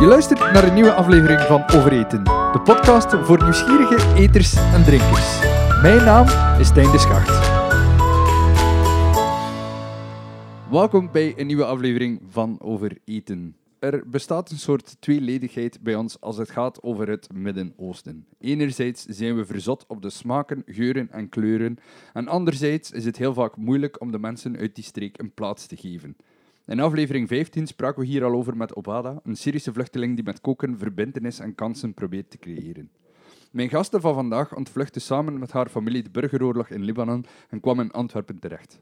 Je luistert naar een nieuwe aflevering van Overeten, de podcast voor nieuwsgierige eters en drinkers. Mijn naam is Stijn de Schacht. Welkom bij een nieuwe aflevering van Overeten. Er bestaat een soort tweeledigheid bij ons als het gaat over het Midden-Oosten. Enerzijds zijn we verzot op de smaken, geuren en kleuren, en anderzijds is het heel vaak moeilijk om de mensen uit die streek een plaats te geven. In aflevering 15 spraken we hier al over met Obada, een Syrische vluchteling die met koken verbindenis en kansen probeert te creëren. Mijn gasten van vandaag ontvluchtte samen met haar familie de burgeroorlog in Libanon en kwam in Antwerpen terecht.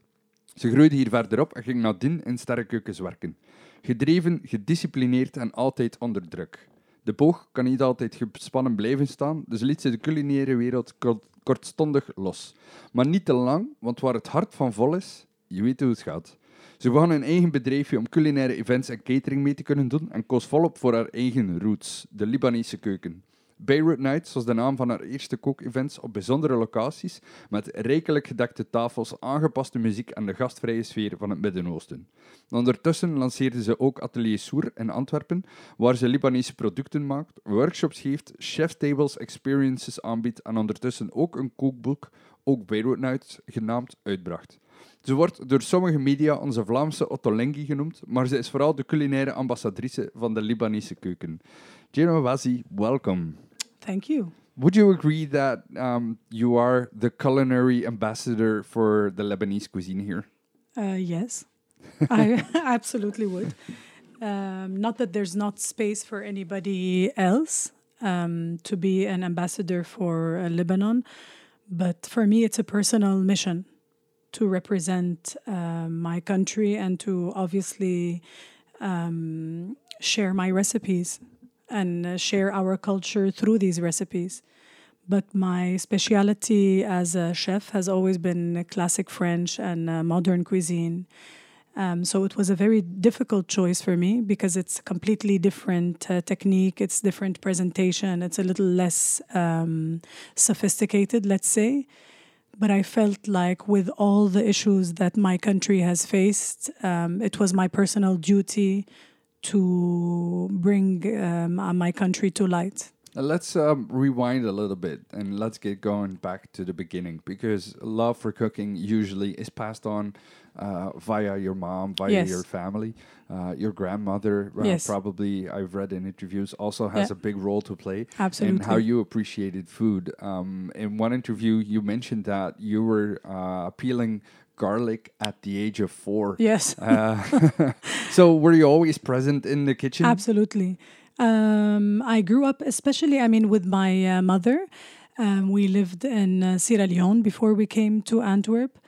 Ze groeide hier verderop en ging nadien in sterrenkeukens werken. Gedreven, gedisciplineerd en altijd onder druk. De boog kan niet altijd gespannen blijven staan, dus liet ze de culinaire wereld kortstondig los. Maar niet te lang, want waar het hart van vol is, je weet hoe het gaat. Ze begon een eigen bedrijfje om culinaire events en catering mee te kunnen doen en koos volop voor haar eigen roots, de Libanese keuken. Beirut Nights was de naam van haar eerste kookevents op bijzondere locaties met rijkelijk gedekte tafels, aangepaste muziek en de gastvrije sfeer van het Midden-Oosten. Ondertussen lanceerde ze ook Atelier Soer in Antwerpen, waar ze Libanese producten maakt, workshops geeft, chef-tables experiences aanbiedt en ondertussen ook een kookboek, ook Beirut Nights, genaamd uitbracht. Ze wordt door sommige media onze Vlaamse Ottolenghi genoemd, maar ze is vooral de culinaire ambassadrice van de Libanese keuken. Jeno Wazi, welcome. Thank you. Would you agree that um, you are the culinary ambassador for the Lebanese cuisine here? Uh, yes, I absolutely would. Um, not that there's not space for anybody else um, to be an ambassador for uh, Lebanon, but for me, it's a personal mission to represent uh, my country and to obviously um, share my recipes and uh, share our culture through these recipes. But my specialty as a chef has always been classic French and uh, modern cuisine. Um, so it was a very difficult choice for me because it's a completely different uh, technique, it's different presentation, it's a little less um, sophisticated, let's say. But I felt like with all the issues that my country has faced, um, it was my personal duty to bring um, my country to light. Let's um, rewind a little bit and let's get going back to the beginning because love for cooking usually is passed on uh, via your mom, via yes. your family. Uh, your grandmother, uh, yes. probably, I've read in interviews, also has yeah. a big role to play Absolutely. in how you appreciated food. Um, in one interview, you mentioned that you were uh, peeling garlic at the age of four. Yes. Uh, so were you always present in the kitchen? Absolutely. Um, I grew up, especially, I mean, with my uh, mother. Um, we lived in uh, Sierra Leone before we came to Antwerp.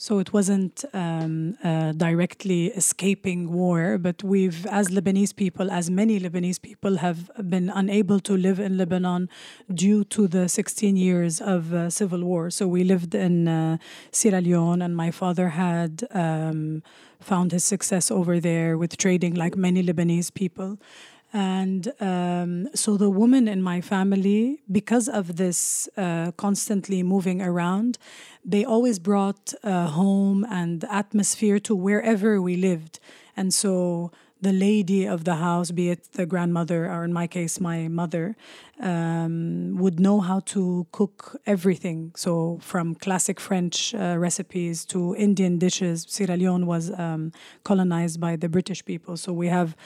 So it wasn't um, uh, directly escaping war, but we've, as Lebanese people, as many Lebanese people, have been unable to live in Lebanon due to the 16 years of uh, civil war. So we lived in uh, Sierra Leone, and my father had um, found his success over there with trading, like many Lebanese people. And um, so the women in my family, because of this uh, constantly moving around, they always brought uh, home and atmosphere to wherever we lived. And so the lady of the house, be it the grandmother or in my case, my mother, um, would know how to cook everything. So from classic French uh, recipes to Indian dishes. Sierra Leone was um, colonized by the British people. So we have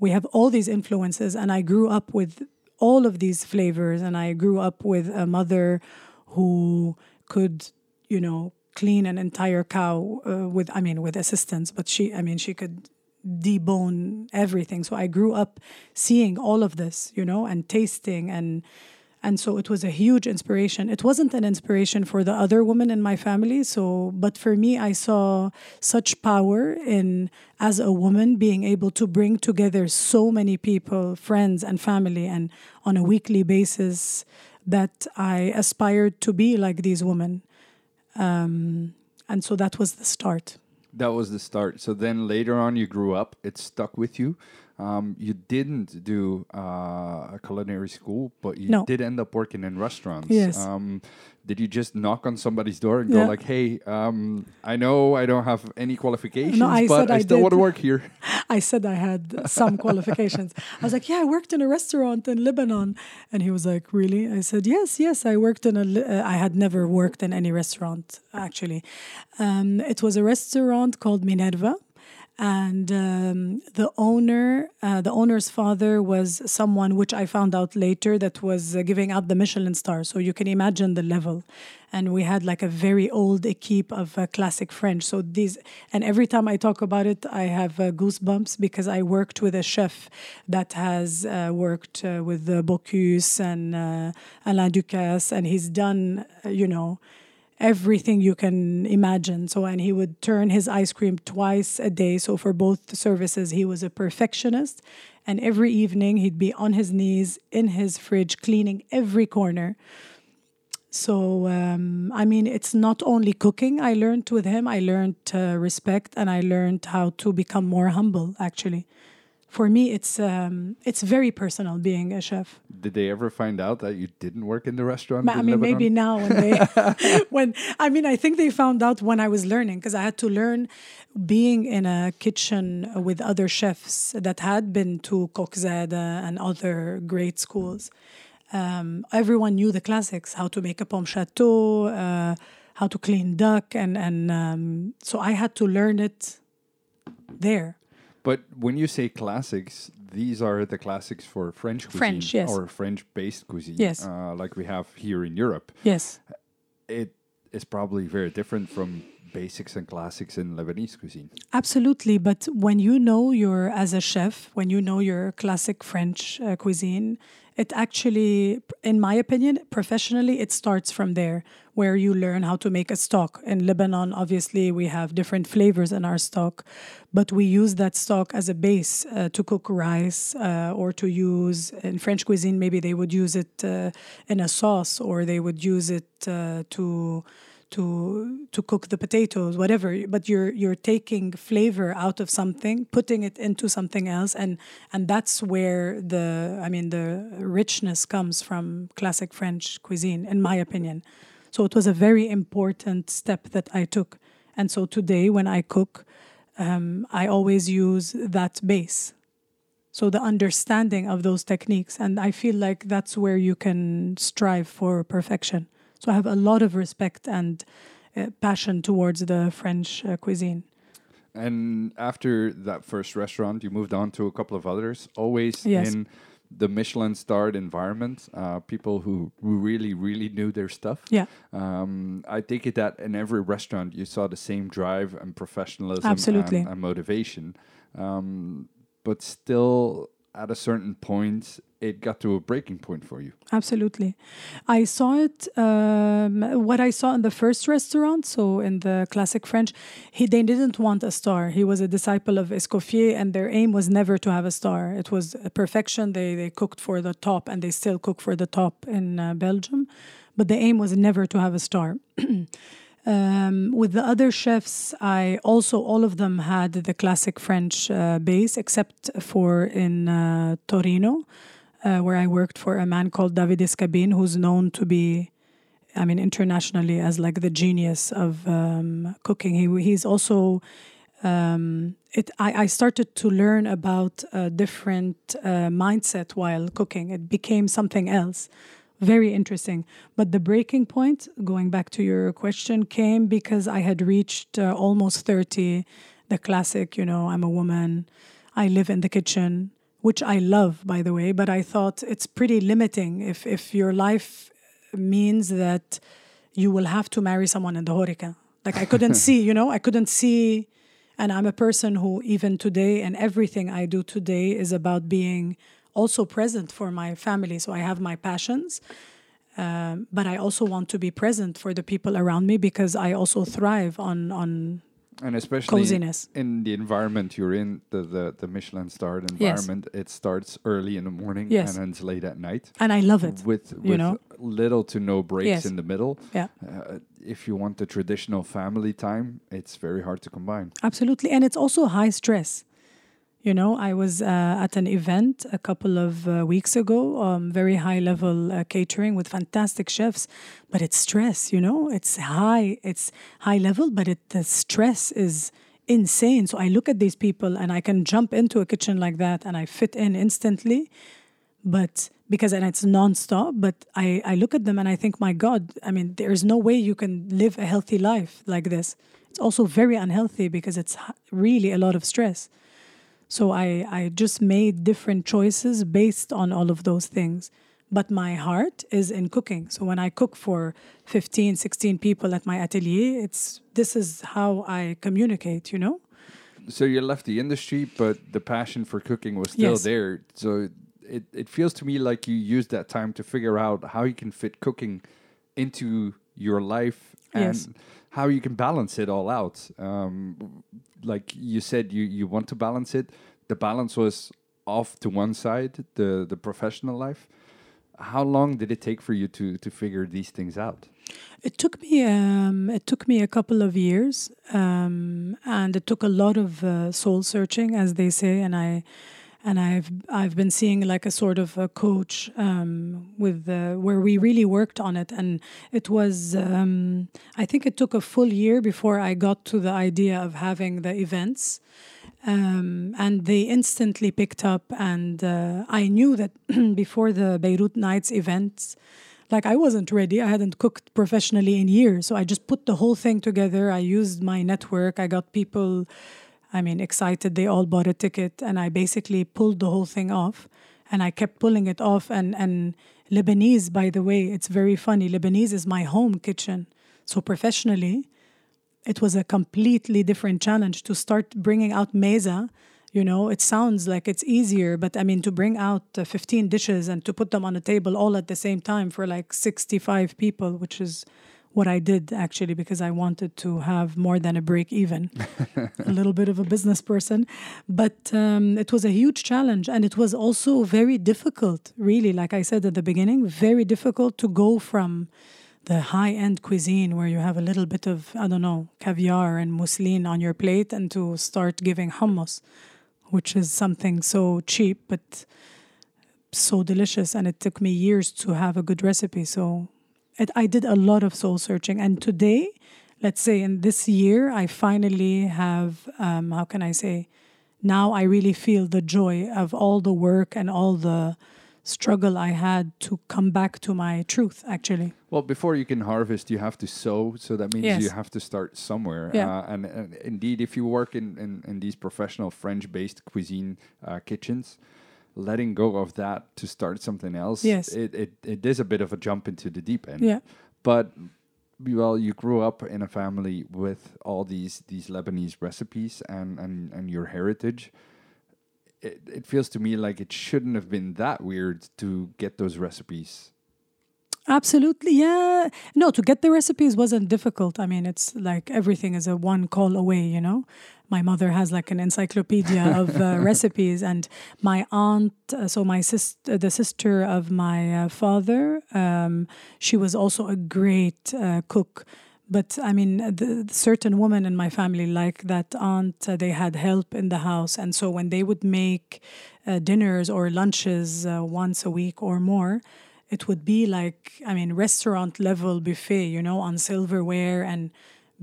we have all these influences and i grew up with all of these flavors and i grew up with a mother who could you know clean an entire cow uh, with i mean with assistance but she i mean she could debone everything. So i grew up seeing all of this you know and tasting and and so it was a huge inspiration. It wasn't an inspiration for the other women in my family so but for me i saw such power in as a woman being able to bring together so many people friends and family and on a weekly basis that i aspired to be like these women. Um, and so that was the start. That was the start. So then later on you grew up. It stuck with you Um, you didn't do uh, a culinary school, but you No. did end up working in restaurants. Yes. Um, did you just knock on somebody's door and Yeah. go like, "Hey, um, I know I don't have any qualifications, I but I, I still want to work here." I said I had some qualifications. I was like, "Yeah, I worked in a restaurant in Lebanon," and he was like, "Really?" I said, "Yes, yes, I worked in a. li- Uh, I had never worked in any restaurant actually. Um, it was a restaurant called Minerva." And um, the owner, uh, the owner's father was someone which I found out later that was uh, giving out the Michelin star. So you can imagine the level. And we had like a very old equipe of uh, classic French. So these, and every time I talk about it, I have uh, goosebumps because I worked with a chef that has uh, worked uh, with Bocuse and Alain Ducasse, and he's done, you know, everything you can imagine. So, and he would turn his ice cream twice a day. So, for both services, he was a perfectionist. And every evening, he'd be on his knees in his fridge, cleaning every corner. So, um, I mean, it's not only cooking I learned with him, I learned uh, respect and I learned how to become more humble, actually. For me, it's um, it's very personal being a chef. Did they ever find out that you didn't work in the restaurant? Ma- I mean, Lebanon? maybe now when they, when I mean, I think they found out when I was learning because I had to learn being in a kitchen with other chefs that had been to Kokzada and other great schools. Um, everyone knew the classics: how to make a pomme chateau, uh, how to clean duck, and and um, so I had to learn it there. But when you say classics, these are the classics for French cuisine French, yes. or French-based cuisine, Yes. uh, like we have here in Europe. Yes. It is probably very different from basics and classics in Lebanese cuisine. Absolutely, but when you know your as a chef, when you know your classic French uh, cuisine, it actually, in my opinion, professionally, it starts from there, where you learn how to make a stock. In Lebanon, obviously, we have different flavors in our stock, but we use that stock as a base uh, to cook rice uh, or to use in French cuisine. Maybe they would use it uh, in a sauce, or they would use it uh, to to to cook the potatoes whatever but you're you're taking flavor out of something putting it into something else and and that's where the i mean the richness comes from classic french cuisine in my opinion. So it was a very important step that i took. And so today when i cook um, i always use that base. So the understanding of those techniques and i feel like that's where you can strive for perfection so I have a lot of respect and uh, passion towards the French uh, cuisine. And after that first restaurant, you moved on to a couple of others, always Yes. in the Michelin starred environment, uh, people who, who really, really knew their stuff. Yeah, Um, I take it that in every restaurant you saw the same drive and professionalism Absolutely. and, and motivation. Um, but still, at a certain point, it got to a breaking point for you. absolutely. I saw it. Um, what I saw in the first restaurant, so in the classic French, he they didn't want a star. He was a disciple of Escoffier, and their aim was never to have a star. It was a perfection. They they cooked for the top, and they still cook for the top in uh, Belgium, but the aim was never to have a star. Um, with the other chefs, I also all of them had the classic French uh, base, except for in uh, Torino, uh, where I worked for a man called Davide Scabin, who's known to be, I mean, internationally as like the genius of um, cooking. He he's also. Um, it, I, I started to learn about a different uh, mindset while cooking. It became something else very interesting. But the breaking point, going back to your question, came because I had reached uh, almost 30, the classic, you know, I'm a woman, I live in the kitchen, which I love, by the way, but I thought it's pretty limiting if, if your life means that you will have to marry someone in the Horeca. Like I couldn't see, you know, I couldn't see. And I'm a person who, even today, and everything I do today is about being also present for my family. So I have my passions, um, but I also want to be present for the people around me because I also thrive on on And especially coziness. in the environment you're in, the, the, the Michelin starred environment, Yes. it starts early in the morning Yes. and ends late at night. And I love it. With, you know? little to no breaks Yes. in the middle. Yeah. Uh, if you want the traditional family time, it's very hard to combine. Absolutely. And it's also high stress. You know, I was uh, at an event a couple of uh, weeks ago, um, very high level uh, catering with fantastic chefs, but it's stress. You know, it's high, it's high level, but it the stress is insane. So I look at these people and I can jump into a kitchen like that and I fit in instantly, but because and it's nonstop. But I I look at them and I think, my God, I mean, there is no way you can live a healthy life like this. It's also very unhealthy because it's really a lot of stress. So I, I just made different choices based on all of those things. But my heart is in cooking. So when I cook for 15, 16 people at my atelier, it's this is how I communicate, you know? So you left the industry, but the passion for cooking was still Yes. there. So it, it feels to me like you used that time to figure out how you can fit cooking into your life and Yes. How you can balance it all out. Um, like you said, you, you want to balance it. The balance was off to one side, the, the professional life. How long did it take for you to, to figure these things out? It took me um, it took me a couple of years, um, and it took a lot of uh, soul searching, as they say. And I and I've I've been seeing like a sort of a coach um, with uh, where we really worked on it, and it was um, I think it took a full year before I got to the idea of having the events. Um, and they instantly picked up, and uh, I knew that before the Beirut Nights events, like I wasn't ready. I hadn't cooked professionally in years. So I just put the whole thing together. I used my network. I got people, I mean, excited. They all bought a ticket and I basically pulled the whole thing off. And I kept pulling it off. And, and Lebanese, by the way, it's very funny. Lebanese is my home kitchen. So professionally, it was a completely different challenge to start bringing out meza you know it sounds like it's easier but i mean to bring out uh, 15 dishes and to put them on a table all at the same time for like 65 people which is what i did actually because i wanted to have more than a break even a little bit of a business person but um, it was a huge challenge and it was also very difficult really like i said at the beginning very difficult to go from the high end cuisine where you have a little bit of, I don't know, caviar and mousseline on your plate and to start giving hummus, which is something so cheap but so delicious. And it took me years to have a good recipe. So it, I did a lot of soul searching. And today, let's say in this year, I finally have, um, how can I say, now I really feel the joy of all the work and all the struggle I had to come back to my truth, actually. Well, before you can harvest, you have to sow. So that means Yes. you have to start somewhere. Yeah. Uh, and, and indeed, if you work in, in, in these professional French based cuisine uh, kitchens, letting go of that to start something else, Yes. it, it, it is a bit of a jump into the deep end. Yeah. But well, you grew up in a family with all these these Lebanese recipes and, and, and your heritage. It, it feels to me like it shouldn't have been that weird to get those recipes. Absolutely, yeah. No, to get the recipes wasn't difficult. I mean, it's like everything is a one call away, you know. My mother has like an encyclopedia of uh, recipes, and my aunt, uh, so my sister, the sister of my uh, father, um, she was also a great uh, cook. But I mean, the, the certain women in my family, like that aunt, uh, they had help in the house, and so when they would make uh, dinners or lunches uh, once a week or more, it would be like i mean restaurant level buffet you know on silverware and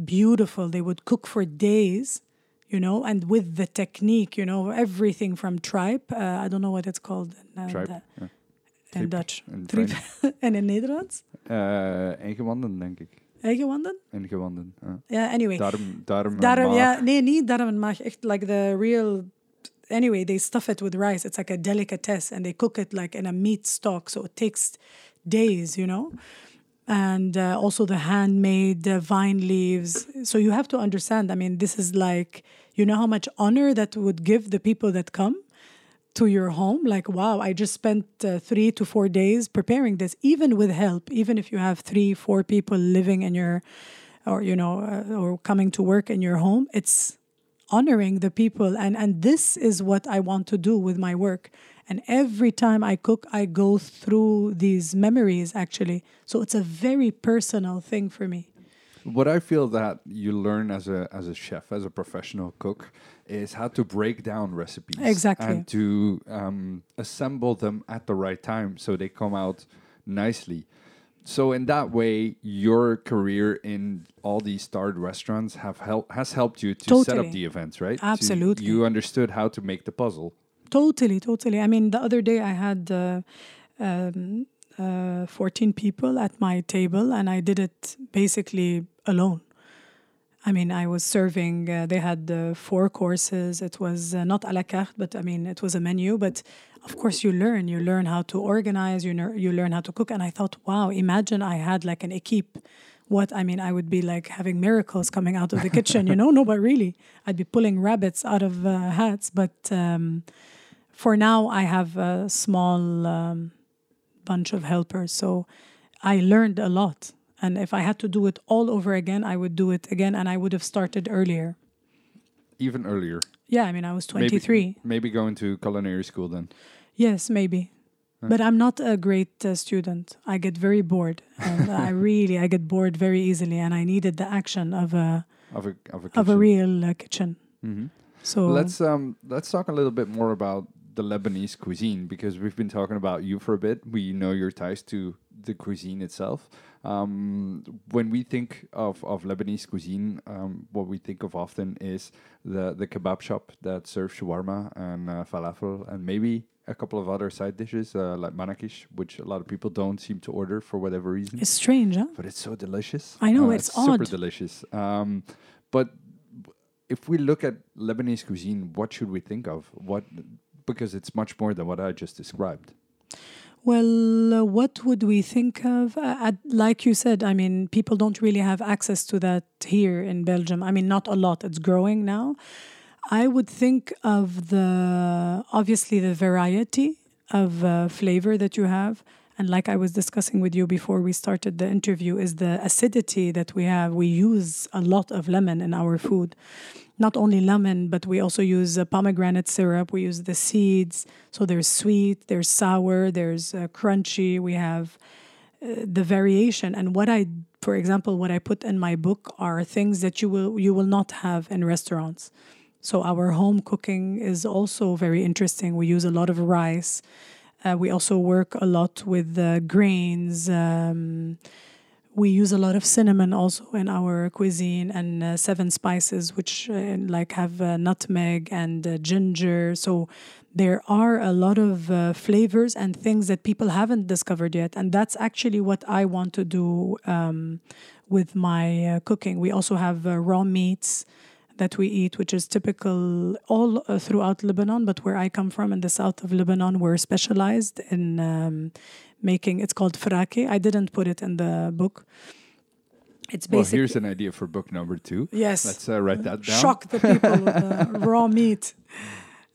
beautiful they would cook for days you know and with the technique you know everything from tripe uh, i don't know what it's called in, uh, Tripe, yeah. in dutch in Tripe. En in nederlands Uh, ingewanden, denk ik. Eingewanden? Ingewanden. ja. yeah anyway Darm, darm, Darm, maag. yeah, nee, niet darm en maag. Echt like the real. Anyway, they stuff it with rice. It's like a delicatesse, and they cook it like in a meat stock, so it takes days, you know. And uh, also the handmade uh, vine leaves. So you have to understand. I mean, this is like you know how much honor that would give the people that come to your home. Like, wow, I just spent uh, three to four days preparing this, even with help. Even if you have three, four people living in your, or you know, uh, or coming to work in your home, it's honoring the people and and this is what i want to do with my work and every time i cook i go through these memories actually so it's a very personal thing for me What I feel that you learn as a as a chef, as a professional cook, is how to break down recipes Exactly. and to um, assemble them at the right time so they come out nicely. So in that way, your career in all these starred restaurants have help has helped you to set up the events, right? To- Absolutely. you understood how to make the puzzle. Totally, totally. I mean, the other day I had uh, um, uh, 14 people at my table and I did it basically alone. I mean, I was serving, uh, they had uh, four courses. It was uh, not a la carte, but I mean, it was a menu. But of course, you learn. You learn how to organize, you, ner- you learn how to cook. And I thought, wow, imagine I had like an equipe. What I mean, I would be like having miracles coming out of the kitchen, you know? No, but really, I'd be pulling rabbits out of uh, hats. But um, for now, I have a small um, bunch of helpers. So I learned a lot. And if I had to do it all over again, I would do it again and I would have started earlier. Even earlier. Yeah, I mean, I was 23. Maybe, going to culinary school then. Yes, maybe. But I'm not a great uh, student. I get very bored. And I really, I get bored very easily. And I needed the action of a, Of a of a of a real uh, kitchen. Mhm. So Let's um let's talk a little bit more about the Lebanese cuisine because we've been talking about you for a bit. We know your ties to the cuisine itself. Um, when we think of, of Lebanese cuisine, um, what we think of often is the, the kebab shop that serves shawarma and uh, falafel and maybe a couple of other side dishes uh, like manakish, which a lot of people don't seem to order for whatever reason it's strange, huh? but it's so delicious. I know, Uh, it's super odd. delicious. Um, but if we look at Lebanese cuisine, what should we think of? What because it's much more than what I just described. Well, uh, what would we think of? Uh, at, like you said, I mean, people don't really have access to that here in Belgium. I mean, not a lot. It's growing now. I would think of the obviously the variety of uh, flavor that you have. And like I was discussing with you before we started the interview, is the acidity that we have. We use a lot of lemon in our food. Not only lemon, but we also use pomegranate syrup. We use the seeds. So there's sweet, there's sour, there's uh, crunchy. We have uh, the variation. And what I, for example, what I put in my book are things that you will you will not have in restaurants. So our home cooking is also very interesting. We use a lot of rice. Uh, we also work a lot with uh, grains. Um, we use a lot of cinnamon also in our cuisine and uh, seven spices, which uh, like have uh, nutmeg and uh, ginger. So there are a lot of flavors and things that people haven't discovered yet, and that's actually what I want to do um, with my cooking. We also have raw meats that we eat, which is typical all uh, throughout Lebanon. But where I come from, in the south of Lebanon, we're specialized in um, making. It's called frake. I didn't put it in the book. It's Well, here's an idea for book number two. yes. Let's uh, write that down. shock the people with raw meat.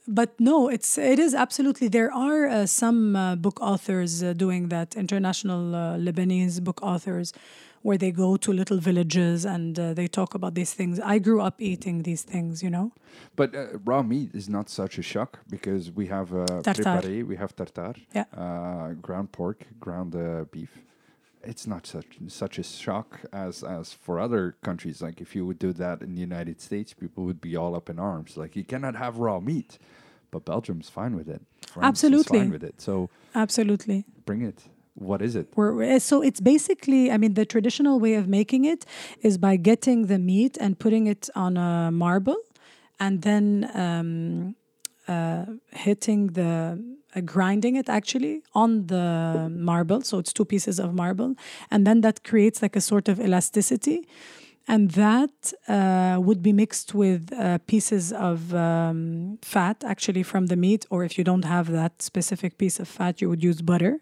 But no, it's it is absolutely. There are uh, some uh, book authors uh, doing that. International uh, Lebanese book authors, where they go to little villages and uh, they talk about these things. I grew up eating these things, you know. But uh, raw meat is not such a shock because we have uh, we have tartar, Yeah. uh, ground pork, ground uh, beef. It's not such such a shock as as for other countries. Like if you would do that in the United States, people would be all up in arms. Like you cannot have raw meat, but Belgium's fine with it. France Absolutely. fine with it. So Absolutely. bring it. What is it? We're, we're- so it's basically, I mean, the traditional way of making it is by getting the meat and putting it on a marble, and then um, uh, hitting the uh, grinding it actually on the marble. So it's two pieces of marble, and then that creates like a sort of elasticity. And that uh, would be mixed with uh, pieces of um, fat, actually, from the meat. Or if you don't have that specific piece of fat, you would use butter.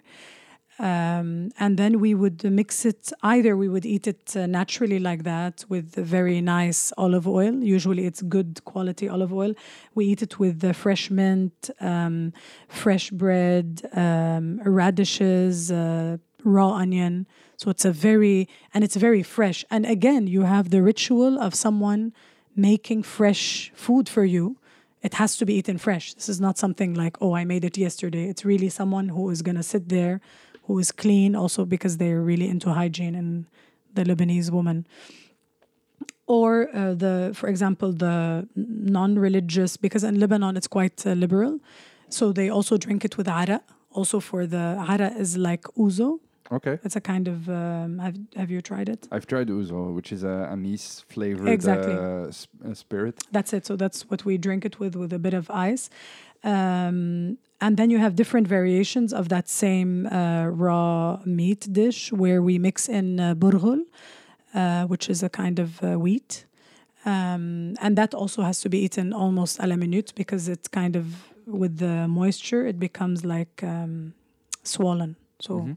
Um, and then we would mix it either we would eat it uh, naturally like that with very nice olive oil. Usually it's good quality olive oil. We eat it with the fresh mint um, fresh bread um, radishes uh, raw onion. So it's a very and it's very fresh. And again you have the ritual of someone making fresh food for you. It has to be eaten fresh. This is not something like oh i made it yesterday. It's really someone who is going to sit there who is clean also because they're really into hygiene and the Lebanese woman. or uh, the, for example, the non-religious, because in Lebanon it's quite uh, liberal, so they also drink it with ara. Also for the ara is like ouzo. Okay. It's a kind of. Um, have Have you tried it? I've tried ouzo, which is a anise flavored Exactly. uh, sp- uh, spirit. That's it. So that's what we drink it with, with a bit of ice. Um, and then you have different variations of that same uh, raw meat dish where we mix in uh, burghul, uh, which is a kind of uh, wheat. Um, and that also has to be eaten almost à la minute because it's kind of, with the moisture, it becomes like um, swollen. So, Mhm.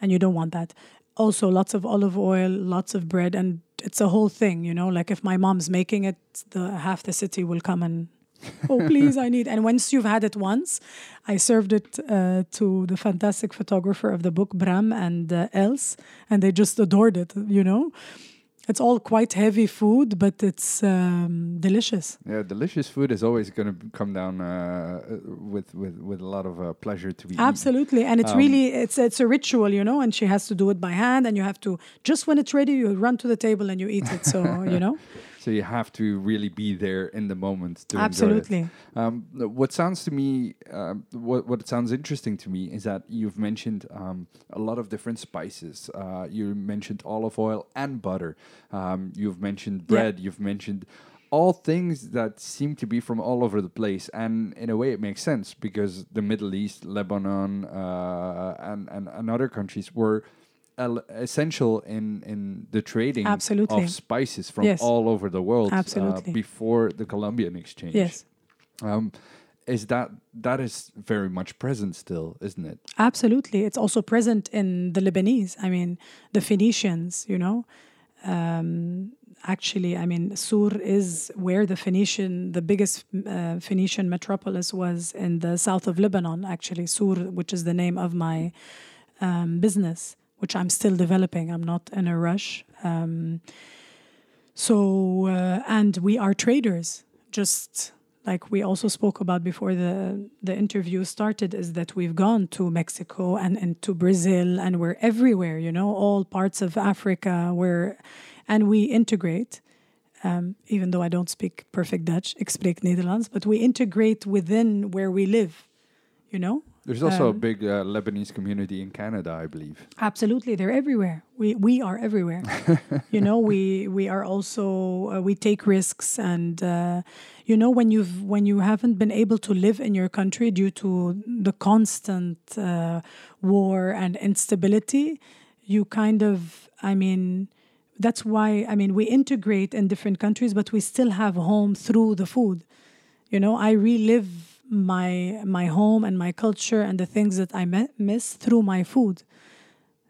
and you don't want that. Also, lots of olive oil, lots of bread, and it's a whole thing, you know. Like if my mom's making it, the half the city will come and, oh please, I need. And once you've had it once, I served it uh, to the fantastic photographer of the book, Bram and uh, Els, and they just adored it. You know, it's all quite heavy food, but it's um, delicious. Yeah, delicious food is always going to come down uh, with, with with a lot of uh, pleasure to be eaten. Absolutely, and it's Um, really it's it's a ritual, you know. And she has to do it by hand, and you have to just when it's ready, you run to the table and you eat it. So you know, So you have to really be there in the moment to enjoy it. absolutely. Um, what sounds to me, um, what what sounds interesting to me is that you've mentioned um, a lot of different spices. Uh, you mentioned olive oil and butter. Um, you've mentioned bread. You've mentioned all things that seem to be from all over the place, and in a way, it makes sense because the Middle East, Lebanon, uh, and, and and other countries were. Essential in, in the trading Absolutely. of spices from Yes. all over the world uh, before the Columbian exchange. Yes, Um, is that that is very much present still, isn't it? absolutely. It's also present in the Lebanese. I mean, the Phoenicians. You know, um, actually, I mean, Sur is where the Phoenician, the biggest uh, Phoenician metropolis was in the south of Lebanon. Actually, Sur, which is the name of my um, business, which I'm still developing. I'm not in a rush. Um, so, uh, and we are traders. Just like we also spoke about before the the interview started, is that we've gone to Mexico and, and to Brazil, and we're everywhere. You know, all parts of Africa. Where, and we integrate. Um, even though I don't speak perfect Dutch, ik spreek Nederlands, but we integrate within where we live. You know, There's also a Um, big uh, Lebanese community in Canada, I believe. Absolutely, they're everywhere. We we are everywhere. you know, we we are also uh, we take risks, and uh, you know when you've when you haven't been able to live in your country due to the constant uh, war and instability, you kind of, I mean. That's why I mean we integrate in different countries, but we still have home through the food. You know, I relive my my home and my culture and the things that I miss through my food.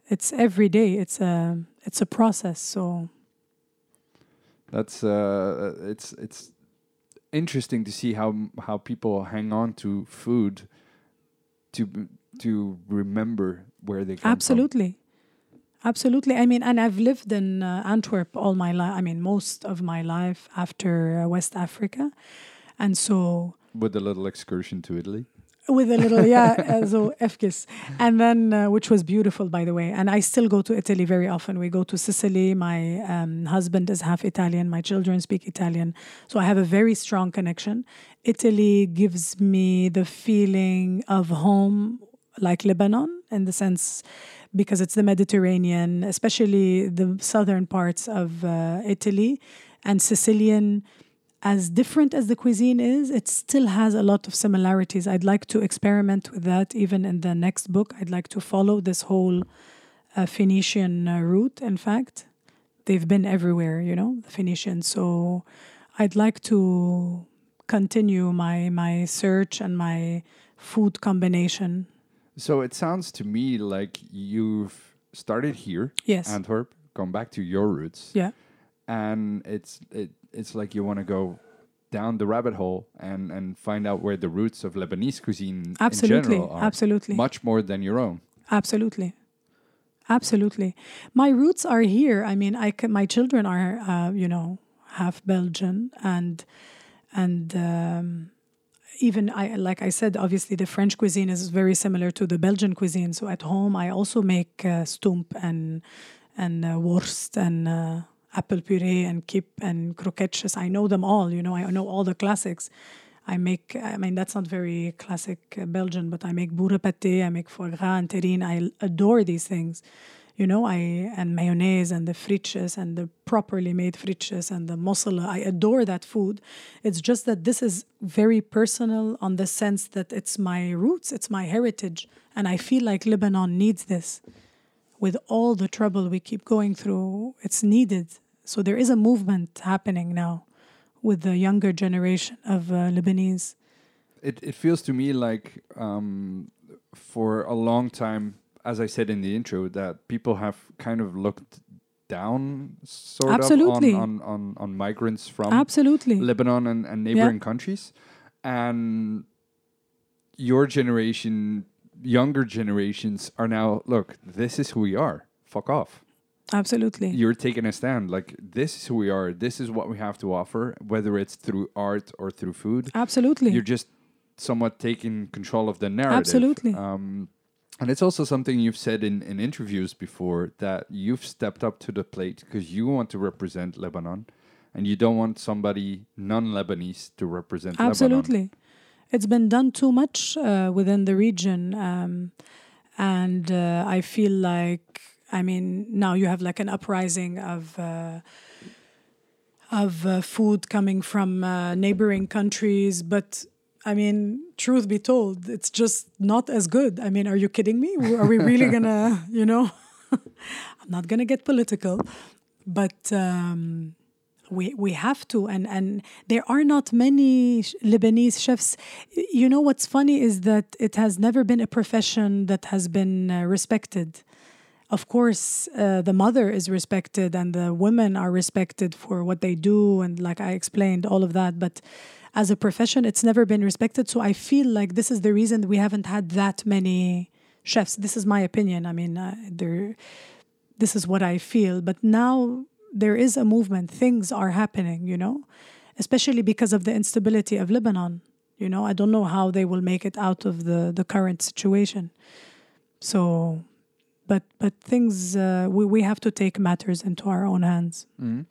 It's every day it's a it's a process so. That's uh, it's it's interesting to see how how people hang on to food to to remember where they come from. absolutely. Absolutely. I mean and i've lived in uh, antwerp all my life i mean most of my life after uh, west africa. And so With a little excursion to Italy. with a little yeah uh, so efkis and then uh, which was beautiful by the way and i still go to italy very often. We go to sicily. My um, husband is half italian. My children speak italian. So i have a very strong connection. Italy gives me the feeling of home like lebanon in the sense because it's the mediterranean especially the southern parts of uh, italy. And sicilian as different as the cuisine is, it still has a lot of similarities. I'd like to experiment with that even in the next book. I'd like to follow this whole uh, Phoenician uh, route. In fact, they've been everywhere, you know, the Phoenicians. So I'd like to continue my my search and my food combination. So it sounds to me like you've started here, Yes. Antwerp, come back to your roots, yeah. and it's it, it's like you want to go down the rabbit hole and and find out where the roots of Lebanese cuisine in general are. Absolutely. Much more than your own. Absolutely. Absolutely. My roots are here. I mean, I can, my children are, uh, you know, half Belgian and, and, um, even I, like I said, obviously the French cuisine is very similar to the Belgian cuisine. So at home, I also make uh, stump and and uh, wurst and uh, apple puree and kip and croquettes. I know them all. You know, I know all the classics. I make, I mean, that's not very classic uh, Belgian, but I make bourre pâté, I make foie gras and terrine. I adore these things. You know, I, and mayonnaise and the frites and the properly made frites and the mossele. I adore that food. It's just that this is very personal on the sense that it's my roots, it's my heritage. And I feel like Lebanon needs this. With all the trouble we keep going through, it's needed. So there is a movement happening now with the younger generation of uh, Lebanese. It, it feels to me like um, for a long time, as I said in the intro, that people have kind of looked down sort Absolutely. of on, on, on, on migrants from Absolutely. Lebanon and, and neighboring countries. And your generation, younger generations are now, look, this is who we are. Fuck off. Absolutely. You're taking a stand. Like, this is who we are. This is what we have to offer, whether it's through art or through food. Absolutely. You're just somewhat taking control of the narrative. Absolutely. Um, and it's also something you've said in, in interviews before that you've stepped up to the plate because you want to represent Lebanon and you don't want somebody non Lebanese to represent Lebanon. It's been done too much uh, within the region. Um, and uh, I feel like, I mean, now you have like an uprising of. Uh, of uh, food coming from uh, neighboring countries, but I mean, truth be told, it's just not as good. I mean, are you kidding me? Are we really gonna, you know? I'm not gonna get political, but um, we we have to, and and there are not many Lebanese chefs. You know what's funny is that it has never been a profession that has been uh, respected. Of course, uh, the mother is respected, and the women are respected for what they do, and like I explained, all of that, but as a profession, it's never been respected. So I feel like this is the reason we haven't had that many chefs. This is my opinion. I mean, uh, there, this is what I feel. But now there is a movement. Things are happening, you know, especially because of the instability of Lebanon. You know, I don't know how they will make it out of the the current situation. So, but but things uh, we we have to take matters into our own hands. Mhm.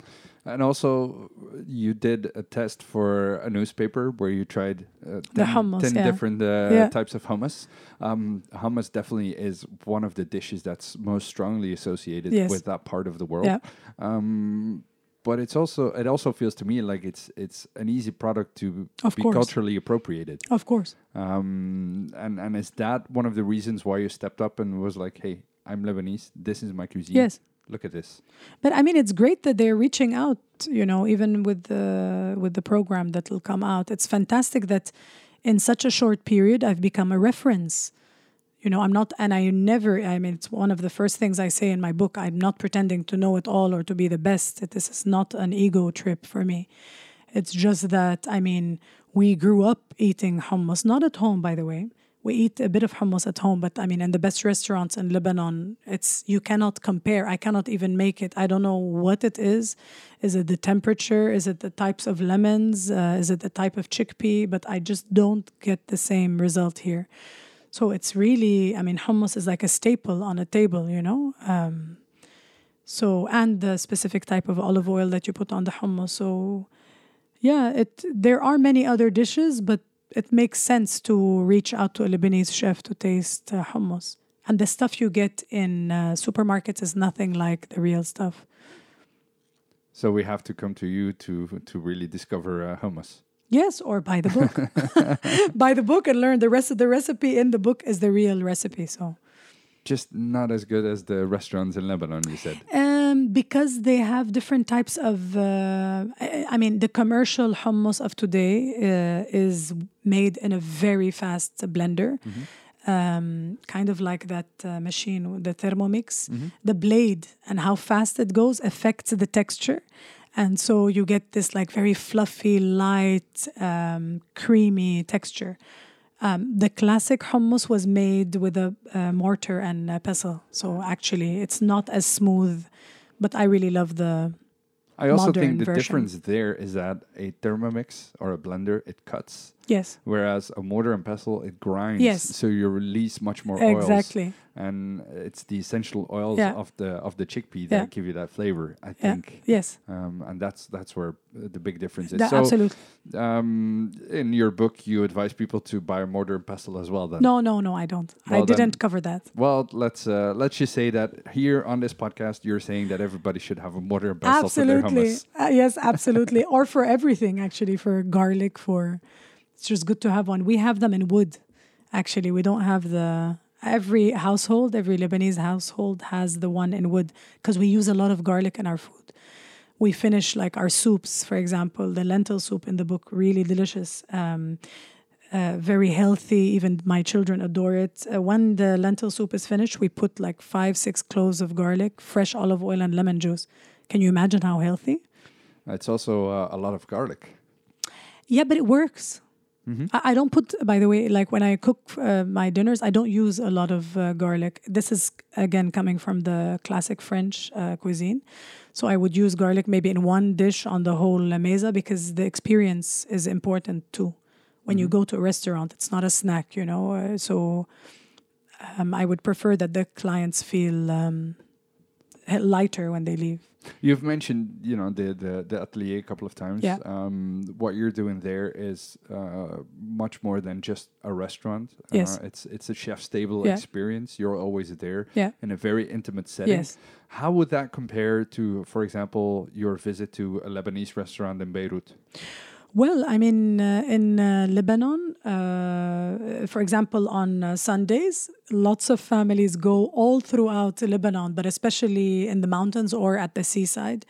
And also, you did a test for a newspaper where you tried uh, 10, hummus, 10 yeah. different uh, Yeah. types of hummus. Um, hummus definitely is one of the dishes that's most strongly associated Yes. with that part of the world. Yeah. Um, but it's also it also feels to me like it's it's an easy product to Of be course. culturally appropriated. Of course. Um, and and is that one of the reasons why you stepped up and was like, hey, I'm Lebanese. This is my cuisine. Yes. Look at this. But I mean, it's great that they're reaching out. You know, even with the with the program that will come out, it's fantastic that in such a short period I've become a reference. You know, I'm not, and I never. I mean, it's one of the first things I say in my book. I'm not pretending to know it all or to be the best. This is not an ego trip for me. It's just that I mean, we grew up eating hummus, not at home, by the way. We eat a bit of hummus at home, but I mean, in the best restaurants in Lebanon, it's you cannot compare. I cannot even make it. I don't know what it is. Is it the temperature? Is it the types of lemons? Uh, is it the type of chickpea? But I just don't get the same result here. So it's really, I mean, hummus is like a staple on a table, you know. Um, so and the specific type of olive oil that you put on the hummus. So yeah, it there are many other dishes, but it makes sense to reach out to a Lebanese chef to taste uh, hummus. And the stuff you get in uh, supermarkets is nothing like the real stuff. So we have to come to you to to really discover uh, hummus. Yes, or buy the book. buy the book and learn the rest of the recipe in the book is the real recipe. So Just not as good as the restaurants in Lebanon. You said. Um, because they have different types of. Uh, I, I mean, the commercial hummus of today uh, is made in a very fast blender, um, kind of like that uh, machine, the Thermomix. The blade and how fast it goes affects the texture. And so you get this like very fluffy, light, um, creamy texture. Um, the classic hummus was made with a, uh mortar and a pestle. So actually, it's not as smooth, but I really love the. I also think the version. difference there is that a Thermomix or a blender it cuts, Yes, whereas a mortar and pestle it grinds. Yes. So you release much more oils. exactly. and it's the essential oils Yeah. of the of the chickpea that Yeah. give you that flavor. I Yeah. think, Yes. um, and that's that's where the big difference is. That- so, absolutely. um, in your book, you advise people to buy a mortar and pestle as well. Then, No, no, no, I don't. I Well, then- didn't cover that. Well, let's uh, let's just say that here on this podcast, you're saying that everybody should have a mortar and pestle for their Absolutely. hummus. Uh, yes, absolutely. or for everything, actually, for garlic, for it's just good to have one. We have them in wood. Actually, we don't have the every household, every Lebanese household has the one in wood because we use a lot of garlic in our food. We finish like our soups, for example, the lentil soup in the book, really delicious. Um, uh, very healthy. Even my children adore it. Uh, when the lentil soup is finished, we put like five, six cloves of garlic, fresh olive oil, and lemon juice. Can you imagine how healthy? It's also uh, a lot of garlic. Yeah, but it works. I, I don't put, by the way, like when I cook uh, my dinners, I don't use a lot of uh, garlic. This is again coming from the classic French uh, cuisine. So I would use garlic maybe in one dish on the whole mesa because the experience is important too. When you go to a restaurant, it's not a snack, you know. Uh, so um, I would prefer that the clients feel um, lighter when they leave. You've mentioned, you know, the the, the atelier a couple of times. Yeah. Um, what you're doing there is uh, much more than just a restaurant. Yes. Uh, it's it's a chef's table Yeah. experience. You're always there Yeah. in a very intimate setting. Yes. How would that compare to, for example, your visit to a Lebanese restaurant in Beirut? Well, I mean, uh, in uh, Lebanon, uh, for example, on uh, Sundays, lots of families go all throughout Lebanon, but especially in the mountains or at the seaside,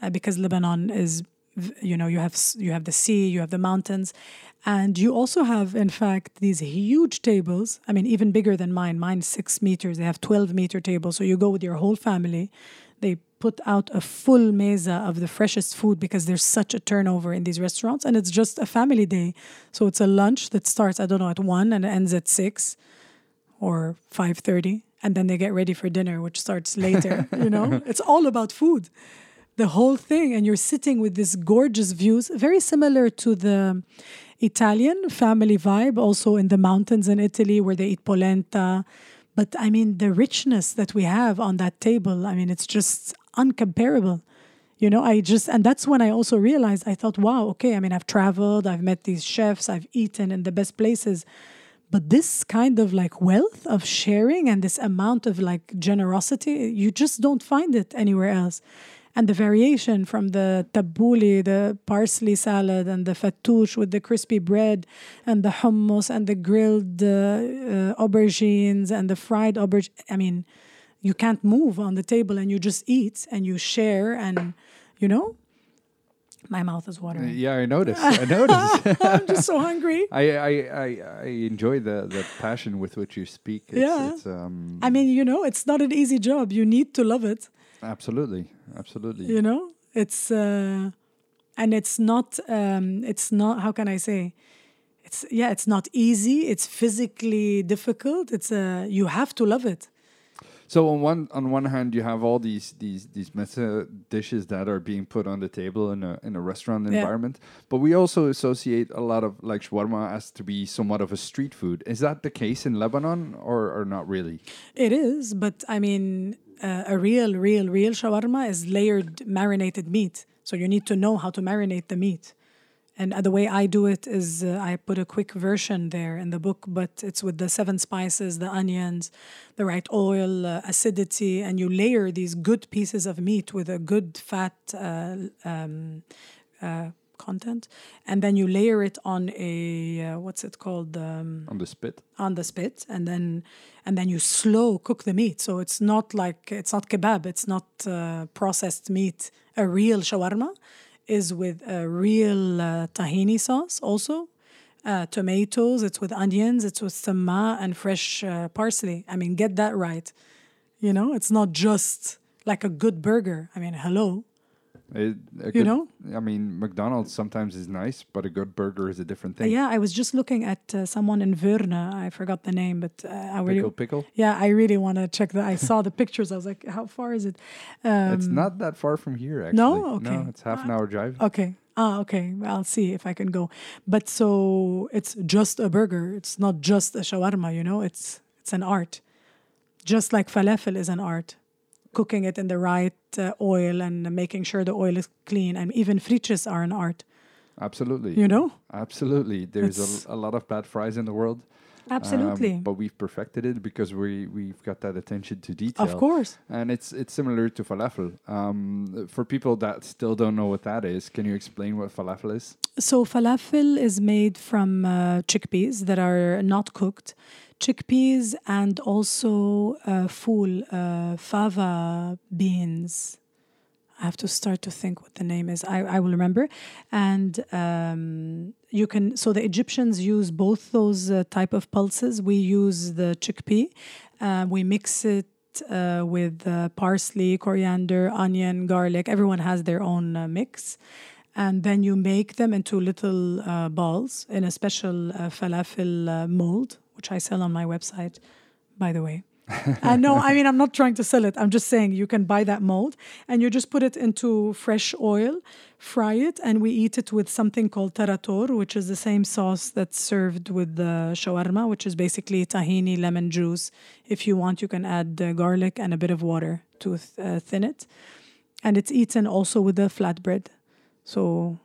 uh, because Lebanon is, you know, you have you have the sea, you have the mountains, and you also have, in fact, these huge tables. I mean, even bigger than mine. Mine's six meters. They have twelve meter tables, so you go with your whole family. They put out a full mesa of the freshest food because there's such a turnover in these restaurants and it's just a family day. So it's a lunch that starts i don't know at 1 and ends at 6 or 5.30 and then they get ready for dinner which starts later you know? It's all about food. The whole thing and you're sitting with this gorgeous views very similar to the italian family vibe also in the mountains in italy where they eat polenta. But i mean the richness that we have on that table i mean it's just uncomparable you know i just and that's when i also realized i thought wow okay i mean i've traveled i've met these chefs i've eaten in the best places but this kind of like wealth of sharing and this amount of like generosity you just don't find it anywhere else and the variation from the tabbouleh, the parsley salad, and the fattoush with the crispy bread, and the hummus, and the grilled uh, uh, aubergines, and the fried aubergine. I mean, you can't move on the table and you just eat and you share, and you know, my mouth is watering. Yeah, I noticed. I noticed. I'm just so hungry. I, I, I, I enjoy the, the passion with which you speak. It's, Yeah. It's, um, I mean, you know, it's not an easy job. You need to love it. absolutely. Absolutely. you know it's uh and it's not um it's not how can i say it's yeah it's not easy it's physically difficult it's uh you have to love it So on one on one hand, you have all these these these mesa dishes that are being put on the table in a in a restaurant Yeah. environment, but we also associate a lot of like shawarma as to be somewhat of a street food. Is that the case in Lebanon, or or not really? it is but i mean uh, a real real real shawarma is layered marinated meat so you need to know how to marinate the meat and uh, the way I do it is uh, I put a quick version there in the book, but it's with the seven spices, the onions, the right oil, uh, acidity, and you layer these good pieces of meat with a good fat uh, um, uh, content, and then you layer it on a uh, what's it called? Um, On the spit. on the spit. And then and then you slow cook the meat. So it's not like it's not kebab. It's not uh, processed meat a real shawarma is with a real uh, tahini sauce also. Uh, tomatoes it's with onions it's with sumac and fresh uh, parsley. I mean get that right. You know it's not just like a good burger. I mean hello It, You know? I mean, McDonald's sometimes is nice, but a good burger is a different Uh, thing. yeah i was just looking at uh, someone in Verna. i forgot the name but uh, i really Pickle, pickle. Yeah, I really want to check that. I saw the pictures. I was like, how far is it? Um, it's not that far from here, actually. Okay. No, it's half an hour drive. Okay. Ah, okay. I'll see if I can go. But so it's just a burger. It's not just a shawarma. You know, it's it's an art. just like falafel is an art. Cooking it in the right uh, oil and making sure the oil is clean, and even fritters are an art. Absolutely. You know, Absolutely. There's a, a lot of bad fries in the world. um, absolutely, but we've perfected it because we, we've got that attention to detail. of course. And it's it's similar to falafel. Um, for people that still don't know what that is, can you explain what falafel is? So falafel is made from uh, chickpeas that are not cooked, chickpeas and also uh, fool, uh, fava beans. I have to start to think what the name is. I, I will remember. And um, you can, so the Egyptians use both those uh, type of pulses. We use the chickpea. Uh, we mix it uh, with uh, parsley, coriander, onion, garlic. Everyone has their own uh, mix. And then you make them into little uh, balls in a special uh, falafel mold, which I sell on my website, by the way. uh, no, I mean, I'm not trying to sell it. I'm just saying you can buy that mold and you just put it into fresh oil, fry it, and we eat it with something called tarator, which is the same sauce that's served with the shawarma, which is basically tahini, lemon juice. If you want, you can add uh, garlic and a bit of water to th- uh, thin it. And it's eaten also with the flatbread. So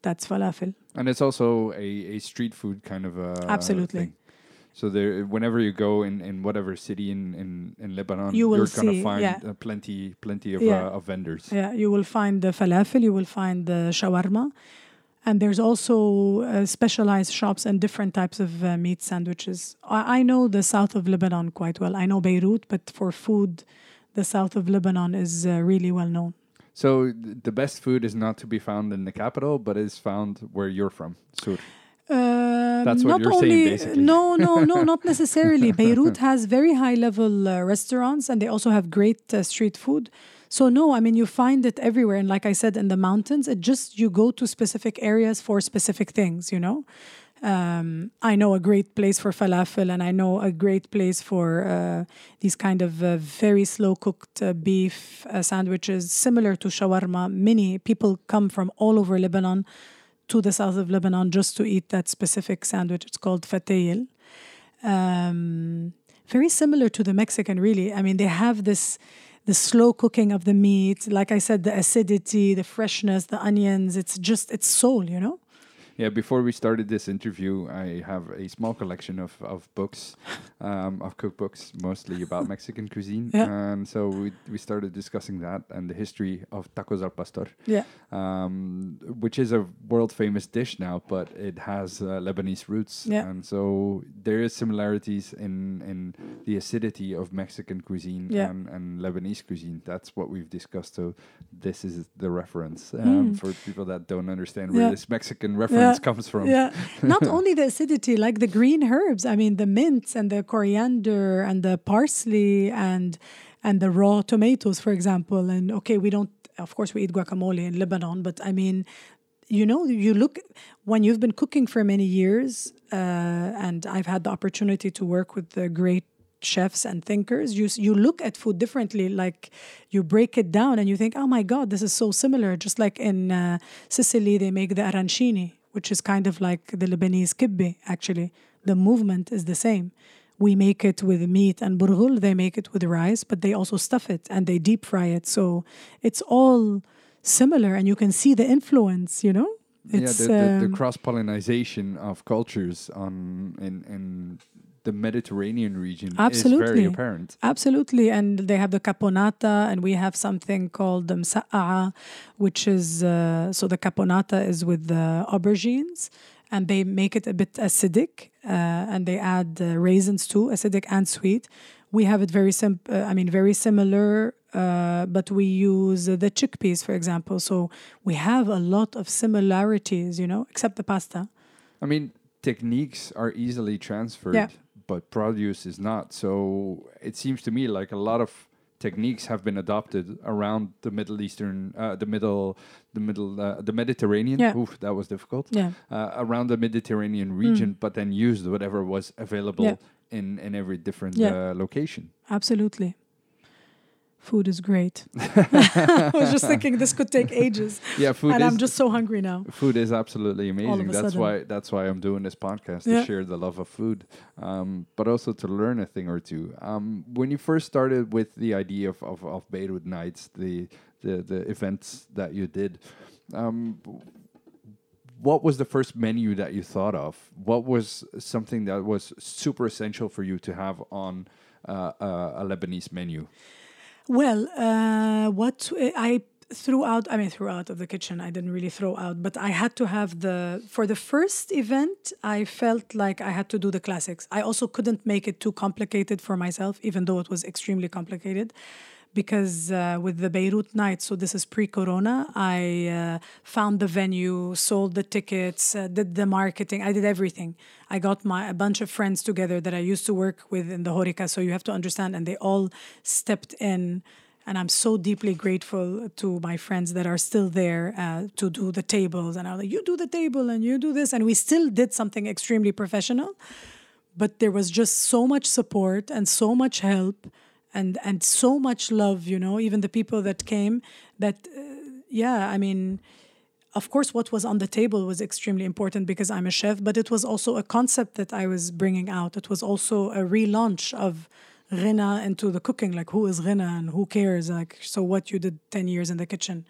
that's falafel. And it's also a, a street food kind of uh, Absolutely. thing. So there, whenever you go in, in whatever city in, in, in Lebanon, You will are gonna find yeah. uh, plenty plenty of, Yeah. uh, of vendors. Yeah, you will find the falafel, you will find the shawarma. And there's also uh, specialized shops and different types of uh, meat sandwiches. I, I know the south of Lebanon quite well. I know Beirut, but for food, the south of Lebanon is uh, really well known. So th- the best food is not to be found in the capital, but is found where you're from. Sur. Um, That's what not you're saying, only, basically. No, no, no, not necessarily. Beirut has very high level uh, restaurants and they also have great uh, street food. So no, I mean you find it everywhere, and like I said, in the mountains, it just you go to specific areas for specific things. You know, um, I know a great place for falafel, and I know a great place for uh, these kind of uh, very slow cooked uh, beef uh, sandwiches, similar to shawarma. Many people come from all over Lebanon to the south of Lebanon just to eat that specific sandwich. It's called fatayil. Um, very similar to the Mexican, really. I mean, they have this the slow cooking of the meat. Like I said, the acidity, the freshness, the onions. It's just it's soul, you know. Yeah, before we started this interview, I have a small collection of, of books, um, of cookbooks, mostly about Mexican cuisine. Yeah. And so we, we started discussing that and the history of tacos al pastor, Yeah, um, which is a world famous dish now, but it has uh, Lebanese roots. Yeah. And so there is similarities in, in the acidity of Mexican cuisine Yeah. and, and Lebanese cuisine. That's what we've discussed. So this is the reference um, Mm. for people that don't understand where Yeah. this Mexican reference comes from. Yeah, not only the acidity, like the green herbs. I mean, the mints and the coriander and the parsley and and the raw tomatoes, for example. And okay, we don't. Of course, we eat guacamole in Lebanon, but I mean, you know, you look when you've been cooking for many years, uh, and I've had the opportunity to work with the great chefs and thinkers you you look at food differently like you break it down and you think oh my god this is so similar just like in uh, Sicily they make the arancini which is kind of like the Lebanese kibbe actually. The movement is the same. We make it with meat and burghul they make it with rice but they also stuff it and they deep fry it. So it's all similar and you can see the influence you know? It's yeah, the, the, the um, cross pollination of cultures on in in the Mediterranean region is very Absolutely. apparent. Absolutely, and they have the caponata, and we have something called the msa'a'a, which is uh, so the caponata is with the aubergines, and they make it a bit acidic, uh, and they add uh, raisins too, acidic and sweet. We have it very sim- uh, I mean, very similar, uh, but we use the chickpeas, for example. So we have a lot of similarities, you know, except the pasta. I mean, techniques are easily transferred, Yeah. But produce is not. So it seems to me like a lot of techniques have been adopted around the Middle Eastern, uh, the middle, the middle, uh, the Mediterranean. Yeah. Oof, that was difficult. Yeah, Uh, around the Mediterranean region, but then used whatever was available Yeah. in in every different Yeah. uh, location. absolutely. Food is great. I was just thinking this could take ages, Yeah, food and I'm just so hungry now. food is absolutely amazing. That's sudden. why that's why I'm doing this podcast to share the love of food, um, but also to learn a thing or two. Um, when you first started with the idea of of, of Beirut Nights, the, the the events that you did. Um, what was the first menu that you thought of? What was something that was super essential for you to have on uh, uh, a Lebanese menu? Well, uh, what I threw out, I mean, threw out of the kitchen, I didn't really throw out, but I had to have the, for the first event, I felt like I had to do the classics. I also couldn't make it too complicated for myself, even though it was extremely complicated. Because uh, with the Beirut night, so this is pre corona, I uh, found the venue, sold the tickets, uh, did the marketing, I did everything. I got my a bunch of friends together that I used to work with in the Horeca, so you have to understand, and they all stepped in and I'm so deeply grateful to my friends that are still there uh, to do the tables. And I'm like, you do the table and you do this. And we still did something extremely professional, but there was just so much support and so much help and, and so much love, you know, even the people that came that, uh, yeah, I mean, of course, what was on the table was extremely important because I'm a chef, but it was also a concept that I was bringing out. It was also a relaunch of Rina into the cooking. Like, who is Rina and who cares? Like, so what you did 10 years in the kitchen?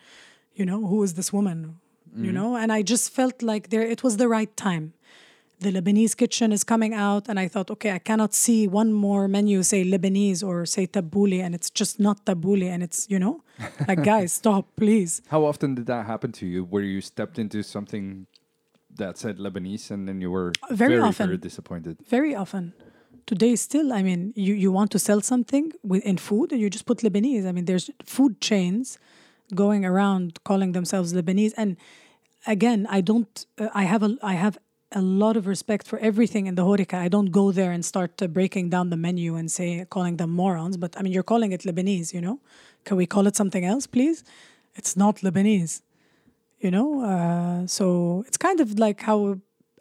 You know, who is this woman? You know, and I just felt like there, it was the right time. The Lebanese kitchen is coming out, and I thought, okay, I cannot see one more menu say Lebanese or say tabbouleh, and it's just not tabbouleh, and it's, you know, like, guys, stop, please. How often did that happen to you, where you stepped into something that said Lebanese and then you were Very very, often. very disappointed? Very often. Today, still, I mean, you, you want to sell something with, in food and you just put Lebanese. I mean, there's food chains going around calling themselves Lebanese. And again, I don't, uh, I have a, I have a lot of respect for everything in the Horeca. I don't go there and start uh, breaking down the menu and say, calling them morons. But I mean, you're calling it Lebanese, you know? Can we call it something else, please? It's not Lebanese, you know? Uh, so it's kind of like how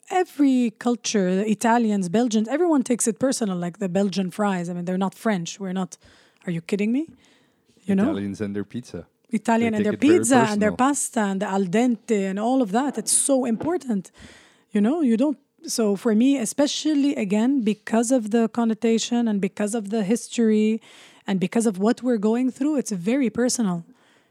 every culture, the Italians, Belgians, everyone takes it personal, like the Belgian fries. I mean, they're not French. We're not, are you kidding me? You know? Italians and their pizza. Italian They and their take it very pizza and their pasta and the al dente and all of that. It's so important. You know, you don't. So for me, especially again, because of the connotation and because of the history and because of what we're going through, it's very personal.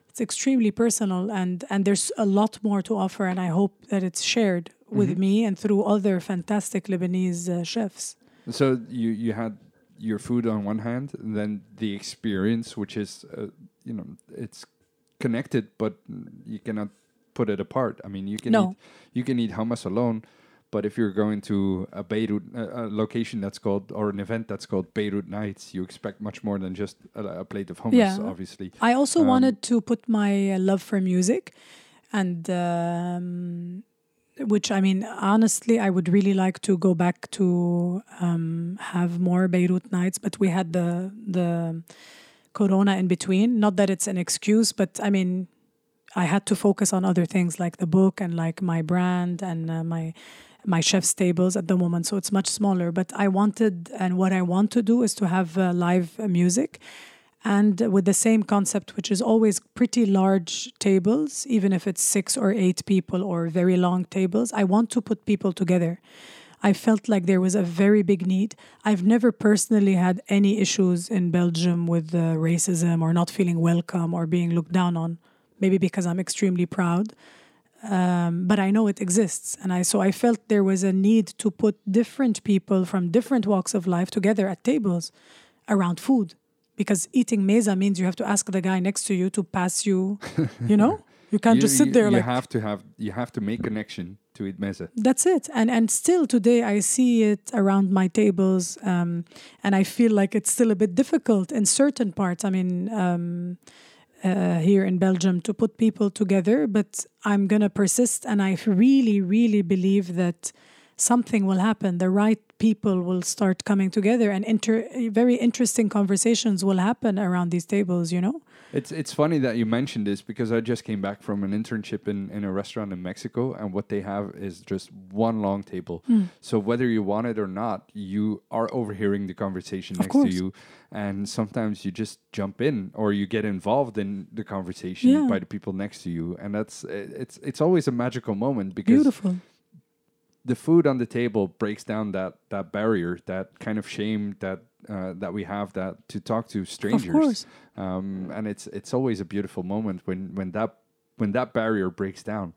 It's extremely personal and and there's a lot more to offer and I hope that it's shared with Mm-hmm. me and through other fantastic Lebanese uh, chefs. So you you had your food on one hand, and then the experience, which is uh, you know it's connected, but you cannot put it apart. I mean, you can No. eat you can eat hummus alone, but if you're going to a Beirut uh, a location that's called or an event that's called Beirut Nights, you expect much more than just a, a plate of hummus. Yeah. Obviously, I also Um, wanted to put my uh, love for music, and um, which I mean, honestly, I would really like to go back to um, have more Beirut nights, but we had the the Corona in between. Not that it's an excuse, but I mean, I had to focus on other things like the book and like my brand and uh, my my chef's tables at the moment. So it's much smaller. But I wanted, and what I want to do is to have uh, live music and with the same concept, which is always pretty large tables, even if it's six or eight people or very long tables. I want to put people together. I felt like there was a very big need. I've never personally had any issues in Belgium with uh, racism or not feeling welcome or being looked down on. Maybe because I'm extremely proud, um, but I know it exists, and I so I felt there was a need to put different people from different walks of life together at tables around food. Because eating meza means you have to ask the guy next to you to pass you you know? You can't you, just sit you- there you like have to have you have to make connection to eat meze. that's it. And and still today i see it around my tables um, and i feel like it's still a bit difficult in certain parts. I mean um, uh, here in belgium to put people together but i'm gonna persist and i really really believe that something will happen. The right people will start coming together and inter- very interesting conversations will happen around these tables you know It's it's funny that you mentioned this because I just came back from an internship in, in a restaurant in Mexico and what they have is just one long table. Hmm. So whether you want it or not, you are overhearing the conversation Of next to you and sometimes you just jump in or you get involved in the conversation Yeah. by the people next to you and that's it's it's always a magical moment because Beautiful. the food on the table breaks down that that barrier, that kind of shame that uh, that we have that to talk to strangers. course. Um, and it's it's always a beautiful moment when when that when that barrier breaks down.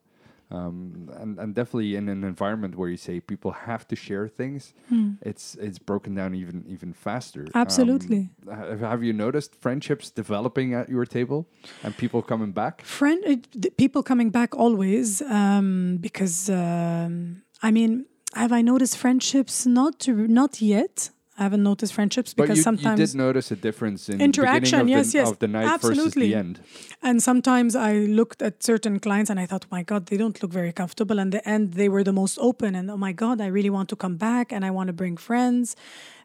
Um, and, and definitely in an environment where you say people have to share things, it's it's broken down even even faster. Um, Absolutely. ha- have you noticed friendships developing at your table and people coming back? friend uh, people coming back always um, because um, I mean have I noticed friendships not to, not yet I haven't noticed friendships because you, sometimes you did notice a difference in Interaction, the beginning of, yes, the, yes, of the night versus absolutely. the end. and sometimes I looked at certain clients and I thought my god they don't look very comfortable and the end they were the most open and oh my god I really want to come back and I want to bring friends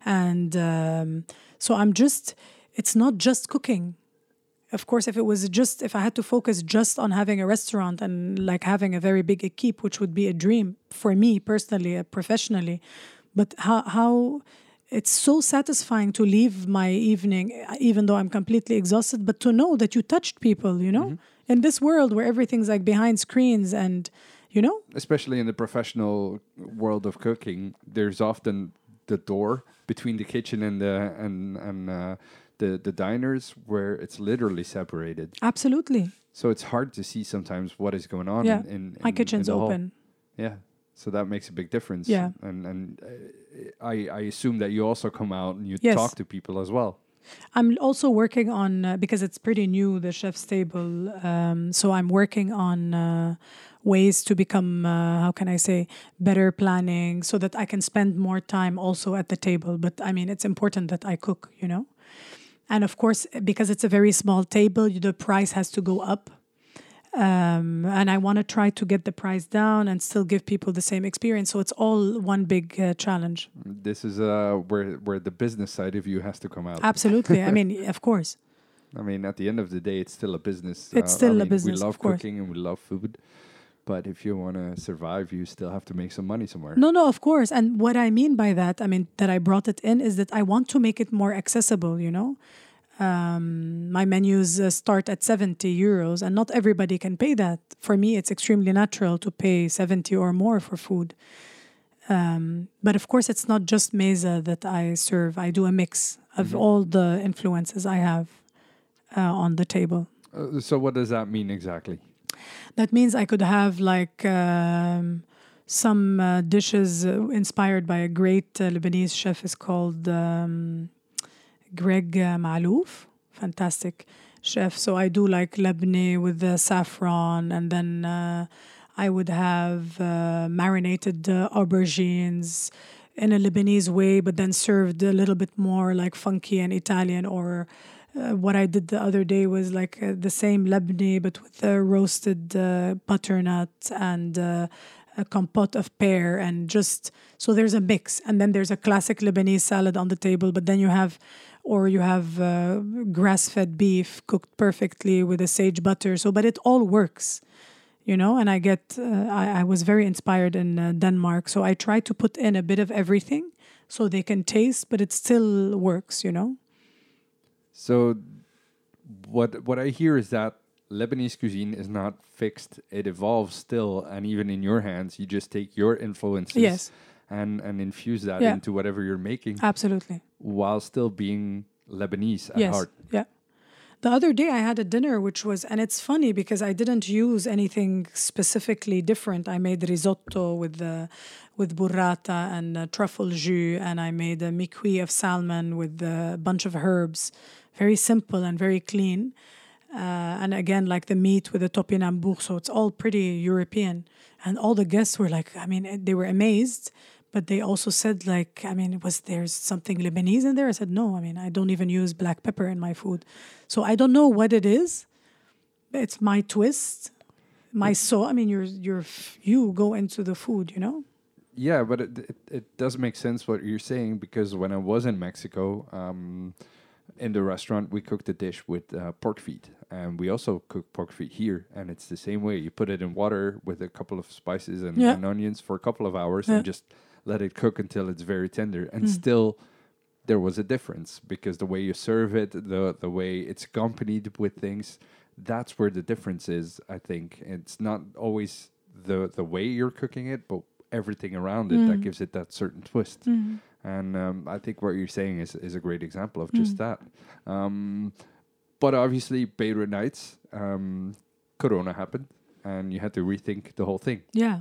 and um, so I'm just it's not just cooking of course if it was just if i had to focus just on having a restaurant and like having a very big equipe which would be a dream for me personally uh, professionally but how how it's so satisfying to leave my evening uh, even though i'm completely exhausted but to know that you touched people you know in this world where everything's like behind screens and you know especially in the professional world of cooking, there's often the door between the kitchen and the and and uh, the the diners where it's literally separated. absolutely So it's hard to see sometimes what is going on. Yeah. in, in my kitchen's in the hall. open Yeah, so that makes a big difference. Yeah. and and uh, I I assume that you also come out and you Yes. talk to people as well. I'm also working on uh, because it's pretty new the chef's table. Um, so I'm working on uh, ways to become uh, how can I say better planning so that I can spend more time also at the table. But I mean, it's important that I cook, you know. And of course, because it's a very small table, the price has to go up. Um, and I want to try to get the price down and still give people the same experience. So it's all one big uh, challenge. This is uh where where the business side of you has to come out. Absolutely. I mean, of course. I mean, at the end of the day, it's still a business. It's Uh, I still a business, We love cooking and we love food, but if you want to survive, you still have to make some money somewhere. No, no, of course. And what I mean by that, I mean, that I brought it in is that I want to make it more accessible, you know? Um, my menus uh, start at 70 euros, and not everybody can pay that. For me, it's extremely natural to pay 70 or more for food. Um, but of course, it's not just mesa that I serve. I do a mix of all the influences I have uh, on the table. Uh, so what does that mean exactly? That means I could have like um, some uh, dishes uh, inspired by a great uh, Lebanese chef. is called um, Greg uh, Malouf, fantastic chef. So I do like Lebanese with the saffron, and then uh, I would have uh, marinated aubergines in a Lebanese way, but then served a little bit more like funky and Italian or uh, what I did the other day was like uh, the same Lebanese, but with the roasted uh, butternut and a compote of pear, and just so there's a mix. And then there's a classic Lebanese salad on the table, but then you have, or you have uh, grass fed beef cooked perfectly with a sage butter. So, but it all works. You know, and I get, uh, I, I was very inspired in uh, Denmark. So I try to put in a bit of everything so they can taste, but it still works, you know? So what what I hear is that Lebanese cuisine is not fixed; it evolves still, and even in your hands, you just take your influences Yes. And and infuse that Yeah. into whatever you're making, Absolutely. while still being Lebanese at yes. heart. Yeah. The other day I had a dinner which was, and it's funny because I didn't use anything specifically different. I made risotto with the, with burrata and uh, truffle jus, and I made a mi-cuit of salmon with a bunch of herbs, very simple and very clean. Uh, and again, like the meat with the topinambour, so it's all pretty European. And all the guests were like, I mean, they were amazed, but they also said, like, I mean, was there something Lebanese in there? I said, no. I mean, I don't even use black pepper in my food, so I don't know what it is. It's my twist, my soul. I mean, you're you're you go into the food, you know. Yeah, but it, it it does make sense what you're saying because when I was in Mexico, um, in the restaurant we cooked a dish with uh, pork feet, and we also cook pork feet here, and it's the same way. You put it in water with a couple of spices and, Yeah. and onions for a couple of hours, Yeah. and just let it cook until it's very tender. And Mm. still, there was a difference because the way you serve it, the the way it's accompanied with things, that's where the difference is. I think it's not always the the way you're cooking it, but everything around it that Mm. gives it that certain twist. Mm. And um, I think what you're saying is, is a great example of just Mm. that. Um, but obviously, Beirut Nights, um, Corona happened, and you had to rethink the whole thing. Yeah.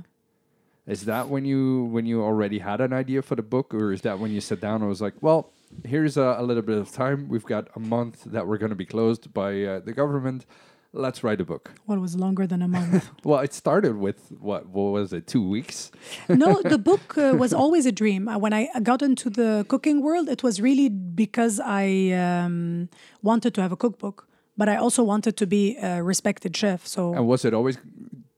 Is that when you when you already had an idea for the book, or is that when you sat down and was like, well, here's a, a little bit of time. We've got a month that we're going to be closed by uh, the government. Let's write a book. What was longer than a month? Well, it started with what? What was it? Two weeks. no, the book uh, was always a dream. Uh, When I got into the cooking world, it was really because I um, wanted to have a cookbook, but I also wanted to be a respected chef. So And was it always?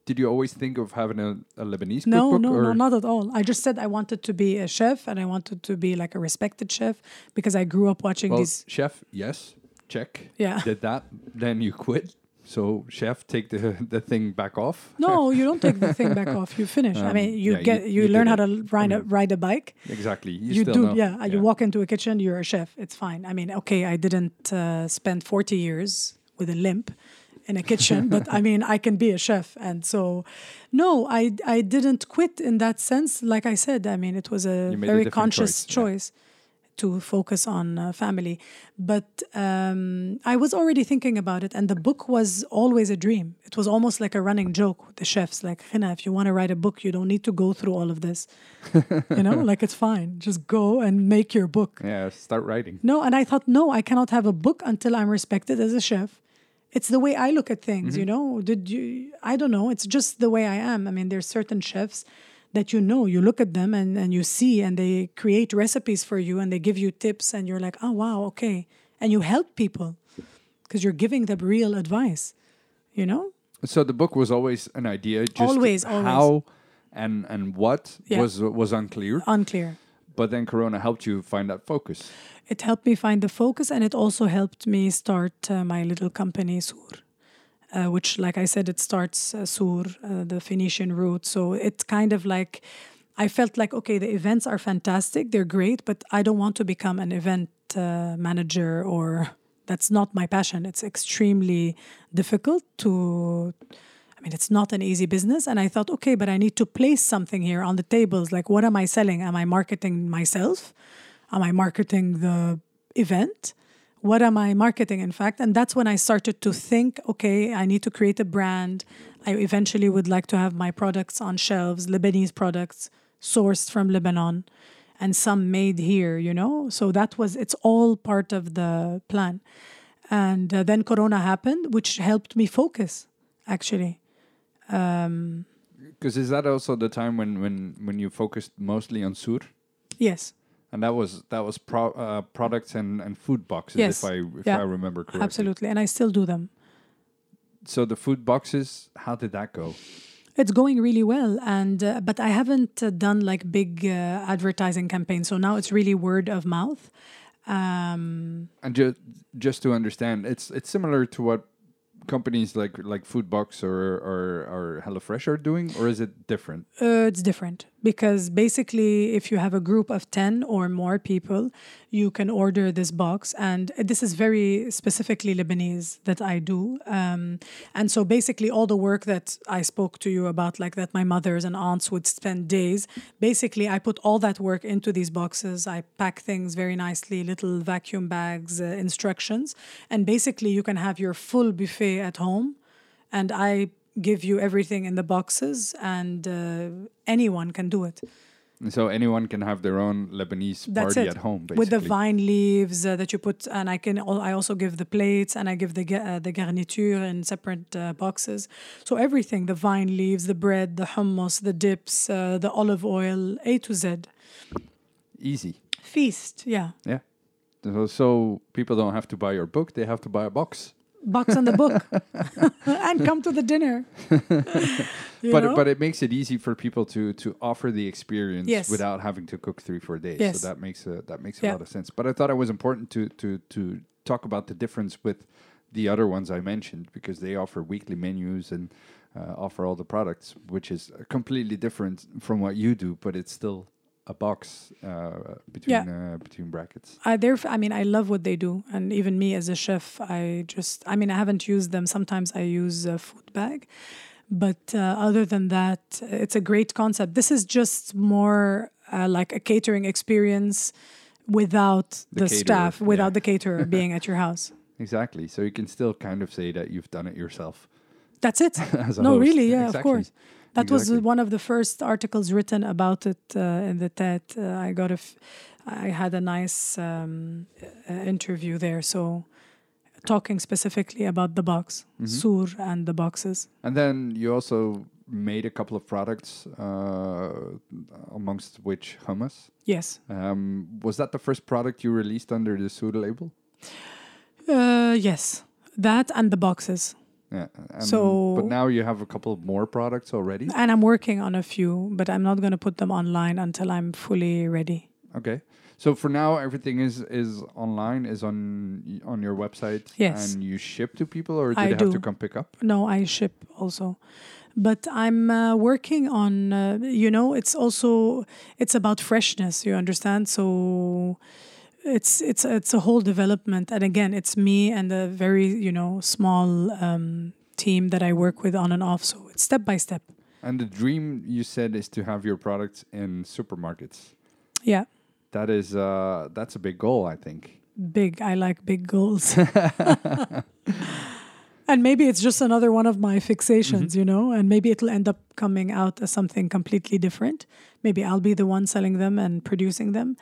Did you always think of having a, a Lebanese no, cookbook? no, or? no, not at all. I just said I wanted to be a chef and I wanted to be like a respected chef because I grew up watching Well, these. chef, yes, check. Yeah. Did that, then you quit. So, chef, take the the thing back off. No, you don't take the thing back off. You finish. I Um, mean, you yeah, get you- you, you learn how to ride a, ride a bike. Exactly. You, You, do, know. yeah. You walk into a kitchen, you're a chef. It's fine. I mean, okay, I didn't uh, spend 40 years with a limp in a kitchen, but I mean, I can be a chef. And so, no, I I didn't quit in that sense. Like I said, I mean, it was a made a very conscious choice, yeah. To focus on uh, family, but um, I was already thinking about it, and the book was always a dream. It was almost like a running joke with the chefs, like, "Rina, if you want to write a book, you don't need to go through all of this. you know, like it's fine. Just go and make your book. Yeah, start writing. No, and I thought, no, I cannot have a book until I'm respected as a chef. It's the way I look at things, you mm-hmm. know. Did you? I don't know. It's just the way I am. I mean, there's certain chefs that you know, you look at them and, and you see, and they create recipes for you and they give you tips, and you're like, oh, wow, okay. And you help people because you're giving them real advice, you know? So the book was always an idea. Just Always, always. how and and what Yeah. was was unclear. Unclear. But then Corona helped you find that focus. It helped me find the focus and it also helped me start uh, my little company, Sur, uh, which, like I said, it starts uh, Sur, uh, the Phoenician root. So it's kind of like, I felt like, okay, the events are fantastic, they're great, but I don't want to become an event uh, manager or that's not my passion. It's extremely difficult to. I mean, it's not an easy business. And I thought, okay, but I need to place something here on the tables. Like, what am I selling? Am I marketing myself? Am I marketing the event? What am I marketing, in fact? And that's when I started to think okay, I need to create a brand. I eventually would like to have my products on shelves, Lebanese products sourced from Lebanon and some made here, you know? So that was, it's all part of the plan. And uh, then Corona happened, which helped me focus, actually. Because is that also the time when when when you focused mostly on sur? Yes, And that was that was pro, uh, products and, and food boxes, Yes. if I if Yeah. I remember correctly. absolutely. And I still do them. So the food boxes, how did that go? It's going really well, and uh, but I haven't uh, done like big uh, advertising campaigns. So now it's really word of mouth. Um, And just just to understand, it's it's similar to what companies like like Foodbox or or, or HelloFresh are doing, or is it different? uh, it's different because basically, if you have a group of ten or more people, you can order this box, and this is very specifically Lebanese that I do. Um, and so basically, all the work that I spoke to you about, like that, my mothers and aunts would spend days. Basically, I put all that work into these boxes. I pack things very nicely, little vacuum bags, uh, instructions, and basically, you can have your full buffet at home. And I give you everything in the boxes, and uh, anyone can do it. So anyone can have their own Lebanese That's party it. at home, basically. with the vine leaves uh, that you put, and I can. I also give the plates, and I give the uh, the garniture in separate uh, boxes. So everything: the vine leaves, the bread, the hummus, the dips, uh, the olive oil, A to Z. Easy. Feast, yeah. Yeah. So, so people don't have to buy your book; they have to buy a box. Box on the book, and come to the dinner. But know? but it makes it easy for people to to offer the experience Yes. without having to cook three four days. Yes. So that makes a that makes a lot of sense. But I thought it was important to to to talk about the difference with the other ones I mentioned because they offer weekly menus and uh, offer all the products, which is completely different from what you do, but it's still a box uh, between uh, between brackets. I there. I mean, I love what they do, and even me as a chef, I just. I mean, I haven't used them. Sometimes I use a food bag, but uh, other than that, it's a great concept. This is just more uh, like a catering experience without The the, caterer, staff, yeah. without the caterer being at your house. Exactly. So you can still kind of say that you've done it yourself. That's it. no, host. really, yeah, Exactly. of course. That was one of the first articles written about it uh, in the TED. Uh, I got a, f- I had a nice um, uh, interview there. So, talking specifically about the box, Mhm. Sur and the boxes. And then you also made a couple of products, uh, amongst which hummus. Yes. Um, was that the first product you released under the Suda label? Uh, yes, that and the boxes. Yeah. Um, So- but now you have a couple of more products already. And I'm working on a few, but I'm not going to put them online until I'm fully ready. Okay. So for now, everything is is online, is on on your website, Yes. and you ship to people, or do I they have to come pick up? No, I ship also. But I'm uh, working on, uh, you know, it's also it's about freshness. You understand? So it's it's it's a whole development, and again, it's me and a very you know small um, team that I work with on and off. So it's step by step. And the dream you said is to have your products in supermarkets. Yeah, That is uh, that's a big goal, I think. big. I like big goals. And maybe it's just another one of my fixations, you know, and maybe it'll end up coming out as something completely different. Maybe I'll be the one selling them and producing them.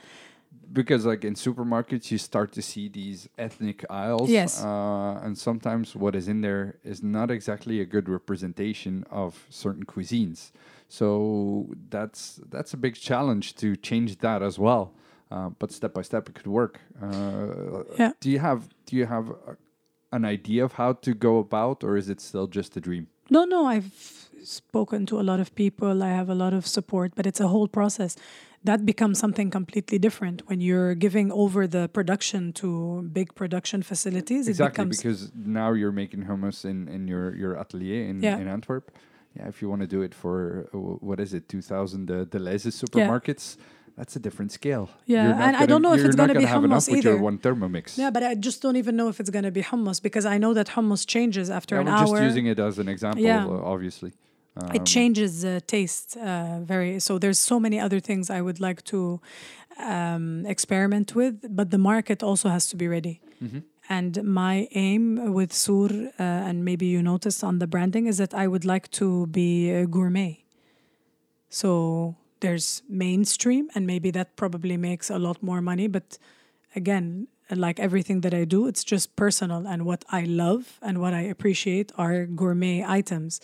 Because like in supermarkets you start to see these ethnic aisles Yes. uh, and sometimes what is in there is not exactly a good representation of certain cuisines so that's that's a big challenge to change that as well uh, but step by step it could work uh, Yeah. do you have do you have a, an idea of how to go about or is it still just a dream No, no, I've spoken to a lot of people. I have a lot of support, but it's a whole process. That becomes something completely different when you're giving over the production to big production facilities. Exactly because now you're making hummus in, in your, your atelier in, Yeah. in Antwerp. Yeah, if you want to do it for what is it, two thousand uh, Delhaize supermarkets, that's a different scale. Yeah, and I gonna- don't know if it's not gonna be hummus with your either. one Thermomix. Yeah, but I just don't even know if it's going to be hummus because I know that hummus changes after Yeah, an we're hour. just using it as an example, Yeah. uh, obviously. Um, it changes uh, taste uh, very so there's so many other things i would like to um, experiment with but the market also has to be ready. Mhm. and my aim with sur uh, and maybe you noticed on the branding is that i would like to be a gourmet. So there's mainstream and maybe that probably makes a lot more money but again like everything that i do it's just personal and what i love and what i appreciate are gourmet items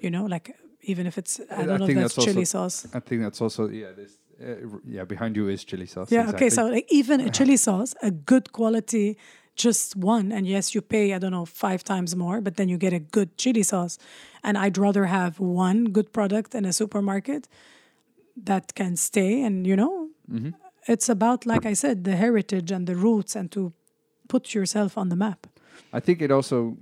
you know like even if it's i I don't know if that's, that's chili sauce I think that's also yeah. This uh, yeah behind you is chili sauce. yeah okay so like even a chili sauce a good quality just one and yes you pay i don't know five times more but then you get a good chili sauce and i'd rather have one good product in a supermarket that can stay and you know Mhm. it's about like i said the heritage and the roots and to put yourself on the map I think it also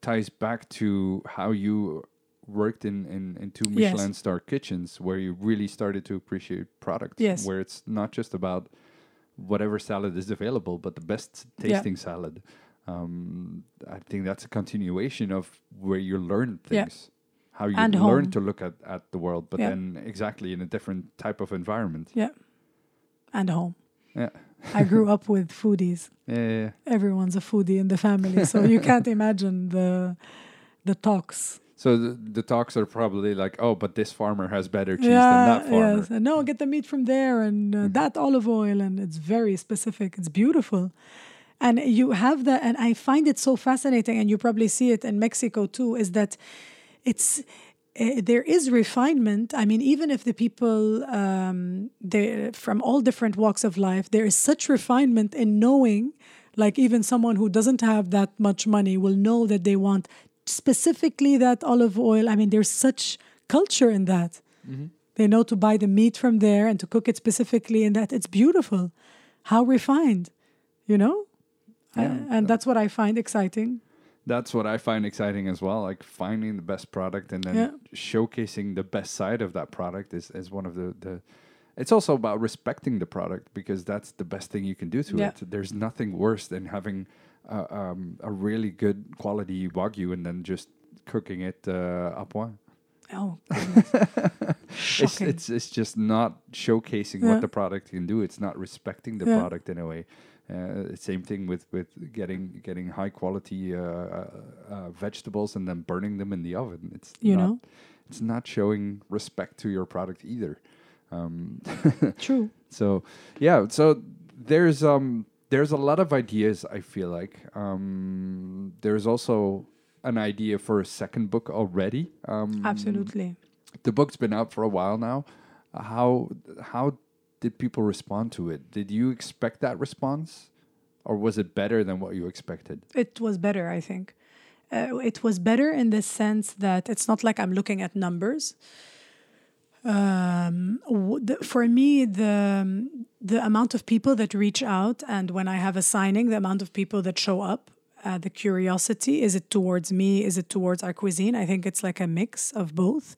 ties back to how you worked in, in, in two Yes. Michelin star kitchens where you really started to appreciate product. Yes. Where it's not just about whatever salad is available, but the best Yeah. tasting salad. Um, I think that's a continuation of where you learn Yeah. things. How you And learn home. to look at, at the world, but Yeah. then exactly in a different type of environment. Yeah. And home Yeah. i grew up with foodies Yeah, yeah, yeah. everyone's a foodie in the family so you can't imagine the the talks So the, the talks are probably like, oh, but this farmer has better cheese than that farmer. Yes. And no, get the meat from there and uh, that olive oil, and it's very specific. It's beautiful. And you have that, and I find it so fascinating, and you probably see it in Mexico too, is that it's uh, there is refinement. I mean, even if the people um, they from all different walks of life, there is such refinement in knowing, like even someone who doesn't have that much money will know that they want specifically that olive oil. I mean, there's such culture in that. Mm-hmm. They know to buy the meat from there and to cook it specifically, and that it's beautiful. How refined, you know? Yeah. and that's what I find exciting. That's what I find exciting as well. Like finding the best product and then Yeah. showcasing the best side of that product is, is one of the, the. It's also about respecting the product because that's the best thing you can do to Yeah. it. There's nothing worse than having uh, um, a really good quality wagyu and then just cooking it uh, à point. Oh. It's, it's it's just not showcasing Yeah. what the product can do. It's not respecting the Yeah. product in a way. Uh, same thing with with getting getting high quality uh, uh, uh, vegetables and then burning them in the oven. It's you not, know, it's not showing respect to your product either. Um, true. so yeah, so there's um there's a lot of ideas. I feel like um, there's also an idea for a second book already. Um, Absolutely. the book's been out for a while now. How how did people respond to it? Did you expect that response, or was it better than what you expected? It was better, I think. Uh, it was better in the sense that it's not like I'm looking at numbers. Um, the, for me, the the amount of people that reach out and when I have a signing, the amount of people that show up, uh, the curiosity is it towards me? Is it towards our cuisine? I think it's like a mix of both.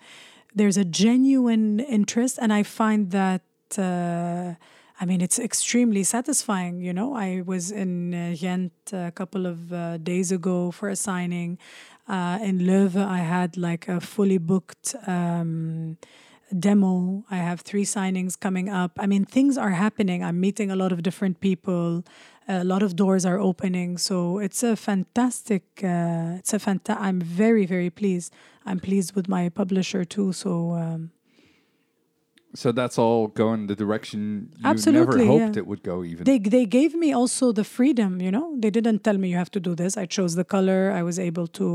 There's a genuine interest, and I find that. Uh, I mean, it's extremely satisfying. You know, I was in uh, Ghent a couple of uh, days ago for a signing. Uh, in Leuven, I had like a fully booked um, demo. I have three signings coming up. I mean, things are happening. I'm meeting a lot of different people. A lot of doors are opening. So it's a fantastic. Uh, it's a fanta- I'm very very pleased. I'm pleased with my publisher too. So. Um, So that's all going the direction you Absolutely, never hoped yeah. it would go. Even they they gave me also the freedom you know they didn't tell me you have to do this i chose the color i was able to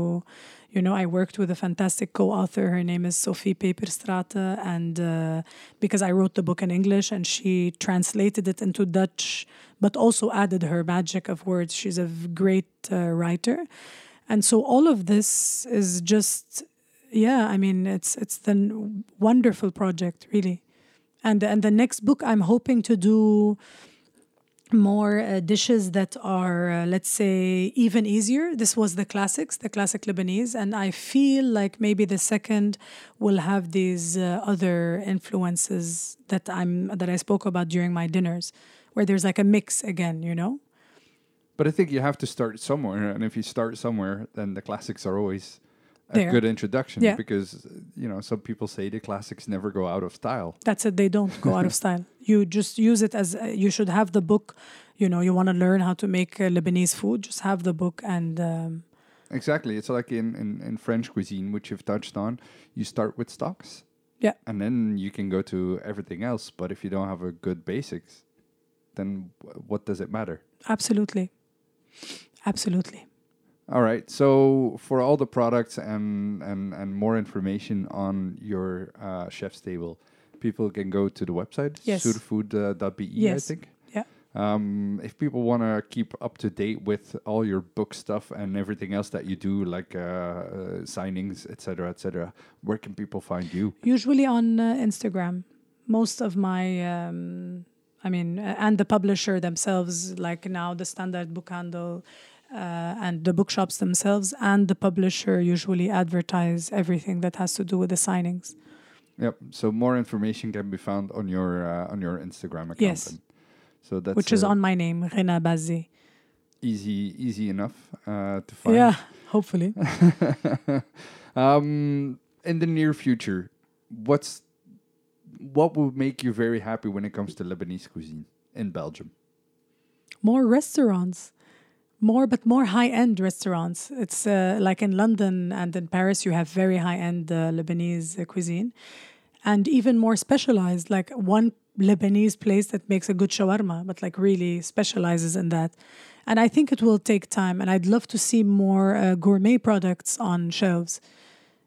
you know i worked with a fantastic co-author. Her name is sophie peperstrate and uh, because i wrote the book in english and she translated it into dutch but also added her magic of words. She's a great uh, writer. And so all of this is just yeah i mean it's it's the wonderful project really. And and the next book i'm hoping to do more uh, dishes that are uh, let's say even easier. This was the classics the classic lebanese and i feel like maybe the second will have these uh, other influences that i'm that i spoke about during my dinners where there's like a mix again you know? But I think you have to start somewhere, and if you start somewhere, then the classics are always a There. good introduction. Yeah. Because you know some people say the classics never go out of style. That's it. They don't go out of style. You just use it as uh, you should have the book. You know, you want to learn how to make uh, Lebanese food. Just have the book, and um, Exactly. It's like in, in, in French cuisine, which you've touched on. You start with stocks. Yeah. And then you can go to everything else. But if you don't have a good basics, then w- what does it matter? absolutely, absolutely. All right. So for all the products and and, and more information on your uh, chef's table, people can go to the website Yes. surfood.be. Yes. I think. Yeah. Um, if people want to keep up to date with all your book stuff and everything else that you do, like uh, uh, signings, etc., etc., where can people find you? Usually on uh, Instagram. Most of my, um, I mean, uh, and the publisher themselves, like now the Standaard Boekhandel. Uh, and the bookshops themselves and the publisher usually advertise everything that has to do with the signings. Yep. So more information can be found on your uh, on your Instagram account. Yes. then. So that's which is on my name, Rina Bazzi. easy easy enough uh, to find. Yeah, hopefully. um, in the near future, what's what will make you very happy when it comes to Lebanese cuisine in Belgium? more restaurants more but more high-end restaurants. It's uh, like in london and in paris you have very high-end uh, lebanese uh, cuisine. And even more specialized like one lebanese place that makes a good shawarma but like really specializes in that. And i think it will take time and i'd love to see more uh, gourmet products on shelves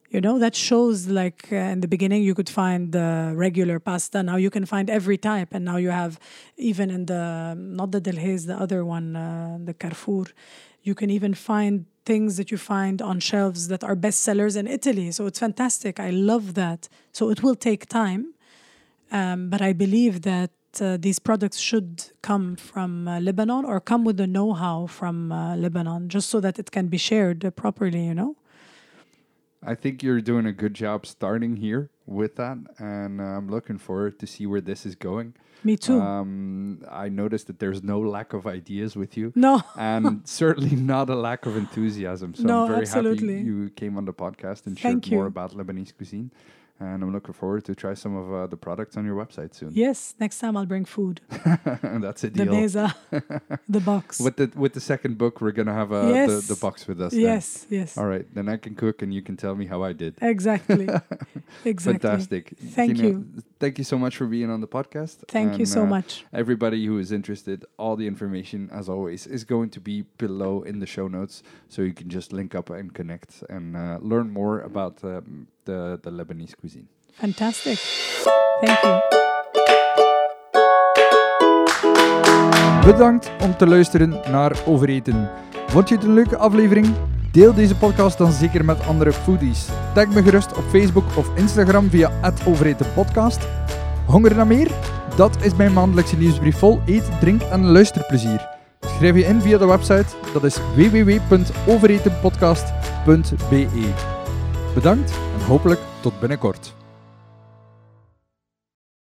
you know that shows like uh, in the beginning you could find the regular pasta. Now you can find every type. And now you have even in the not the delhaize the other one uh, the carrefour you can even find things that you find on shelves that are bestsellers in italy. So it's fantastic. I love that. So it will take time. Um, but i believe that uh, these products should come from uh, Lebanon or come with the know-how from uh, Lebanon, just so that it can be shared properly. You know. I think you're doing a good job starting here with that, and uh, I'm looking forward to see where this is going. Me too. Um, I noticed that there's no lack of ideas with you. no. and certainly not a lack of enthusiasm. So No, I'm very absolutely. happy you came on the podcast and Thank shared more about Lebanese cuisine. And I'm looking forward to try some of uh, the products on your website soon. Yes. Next time I'll bring food. That's a deal. The mesa, the box. With the with the second book, we're gonna have uh, Yes. the, the box with us. then. yes. Yes. All right, then I can cook and you can tell me how I did. Exactly. exactly. Fantastic. Thank you. Thank you so much for being on the podcast. Thank you so uh, much. Everybody who is interested, all the information, as always, is going to be below in the show notes, so you can just link up and connect and uh, learn more about um, the the Lebanese cuisine. Fantastic. Thank you. Bedankt om te luisteren naar Overeten. Vond je het een leuke aflevering? Deel deze podcast dan zeker met andere foodies. Tag me gerust op Facebook of Instagram via @overetenpodcast. Honger naar meer? Dat is mijn maandelijkse nieuwsbrief vol eet, drink en luisterplezier. Schrijf je in via de website, dat is www.overetenpodcast.be. Bedankt hopelijk tot binnenkort.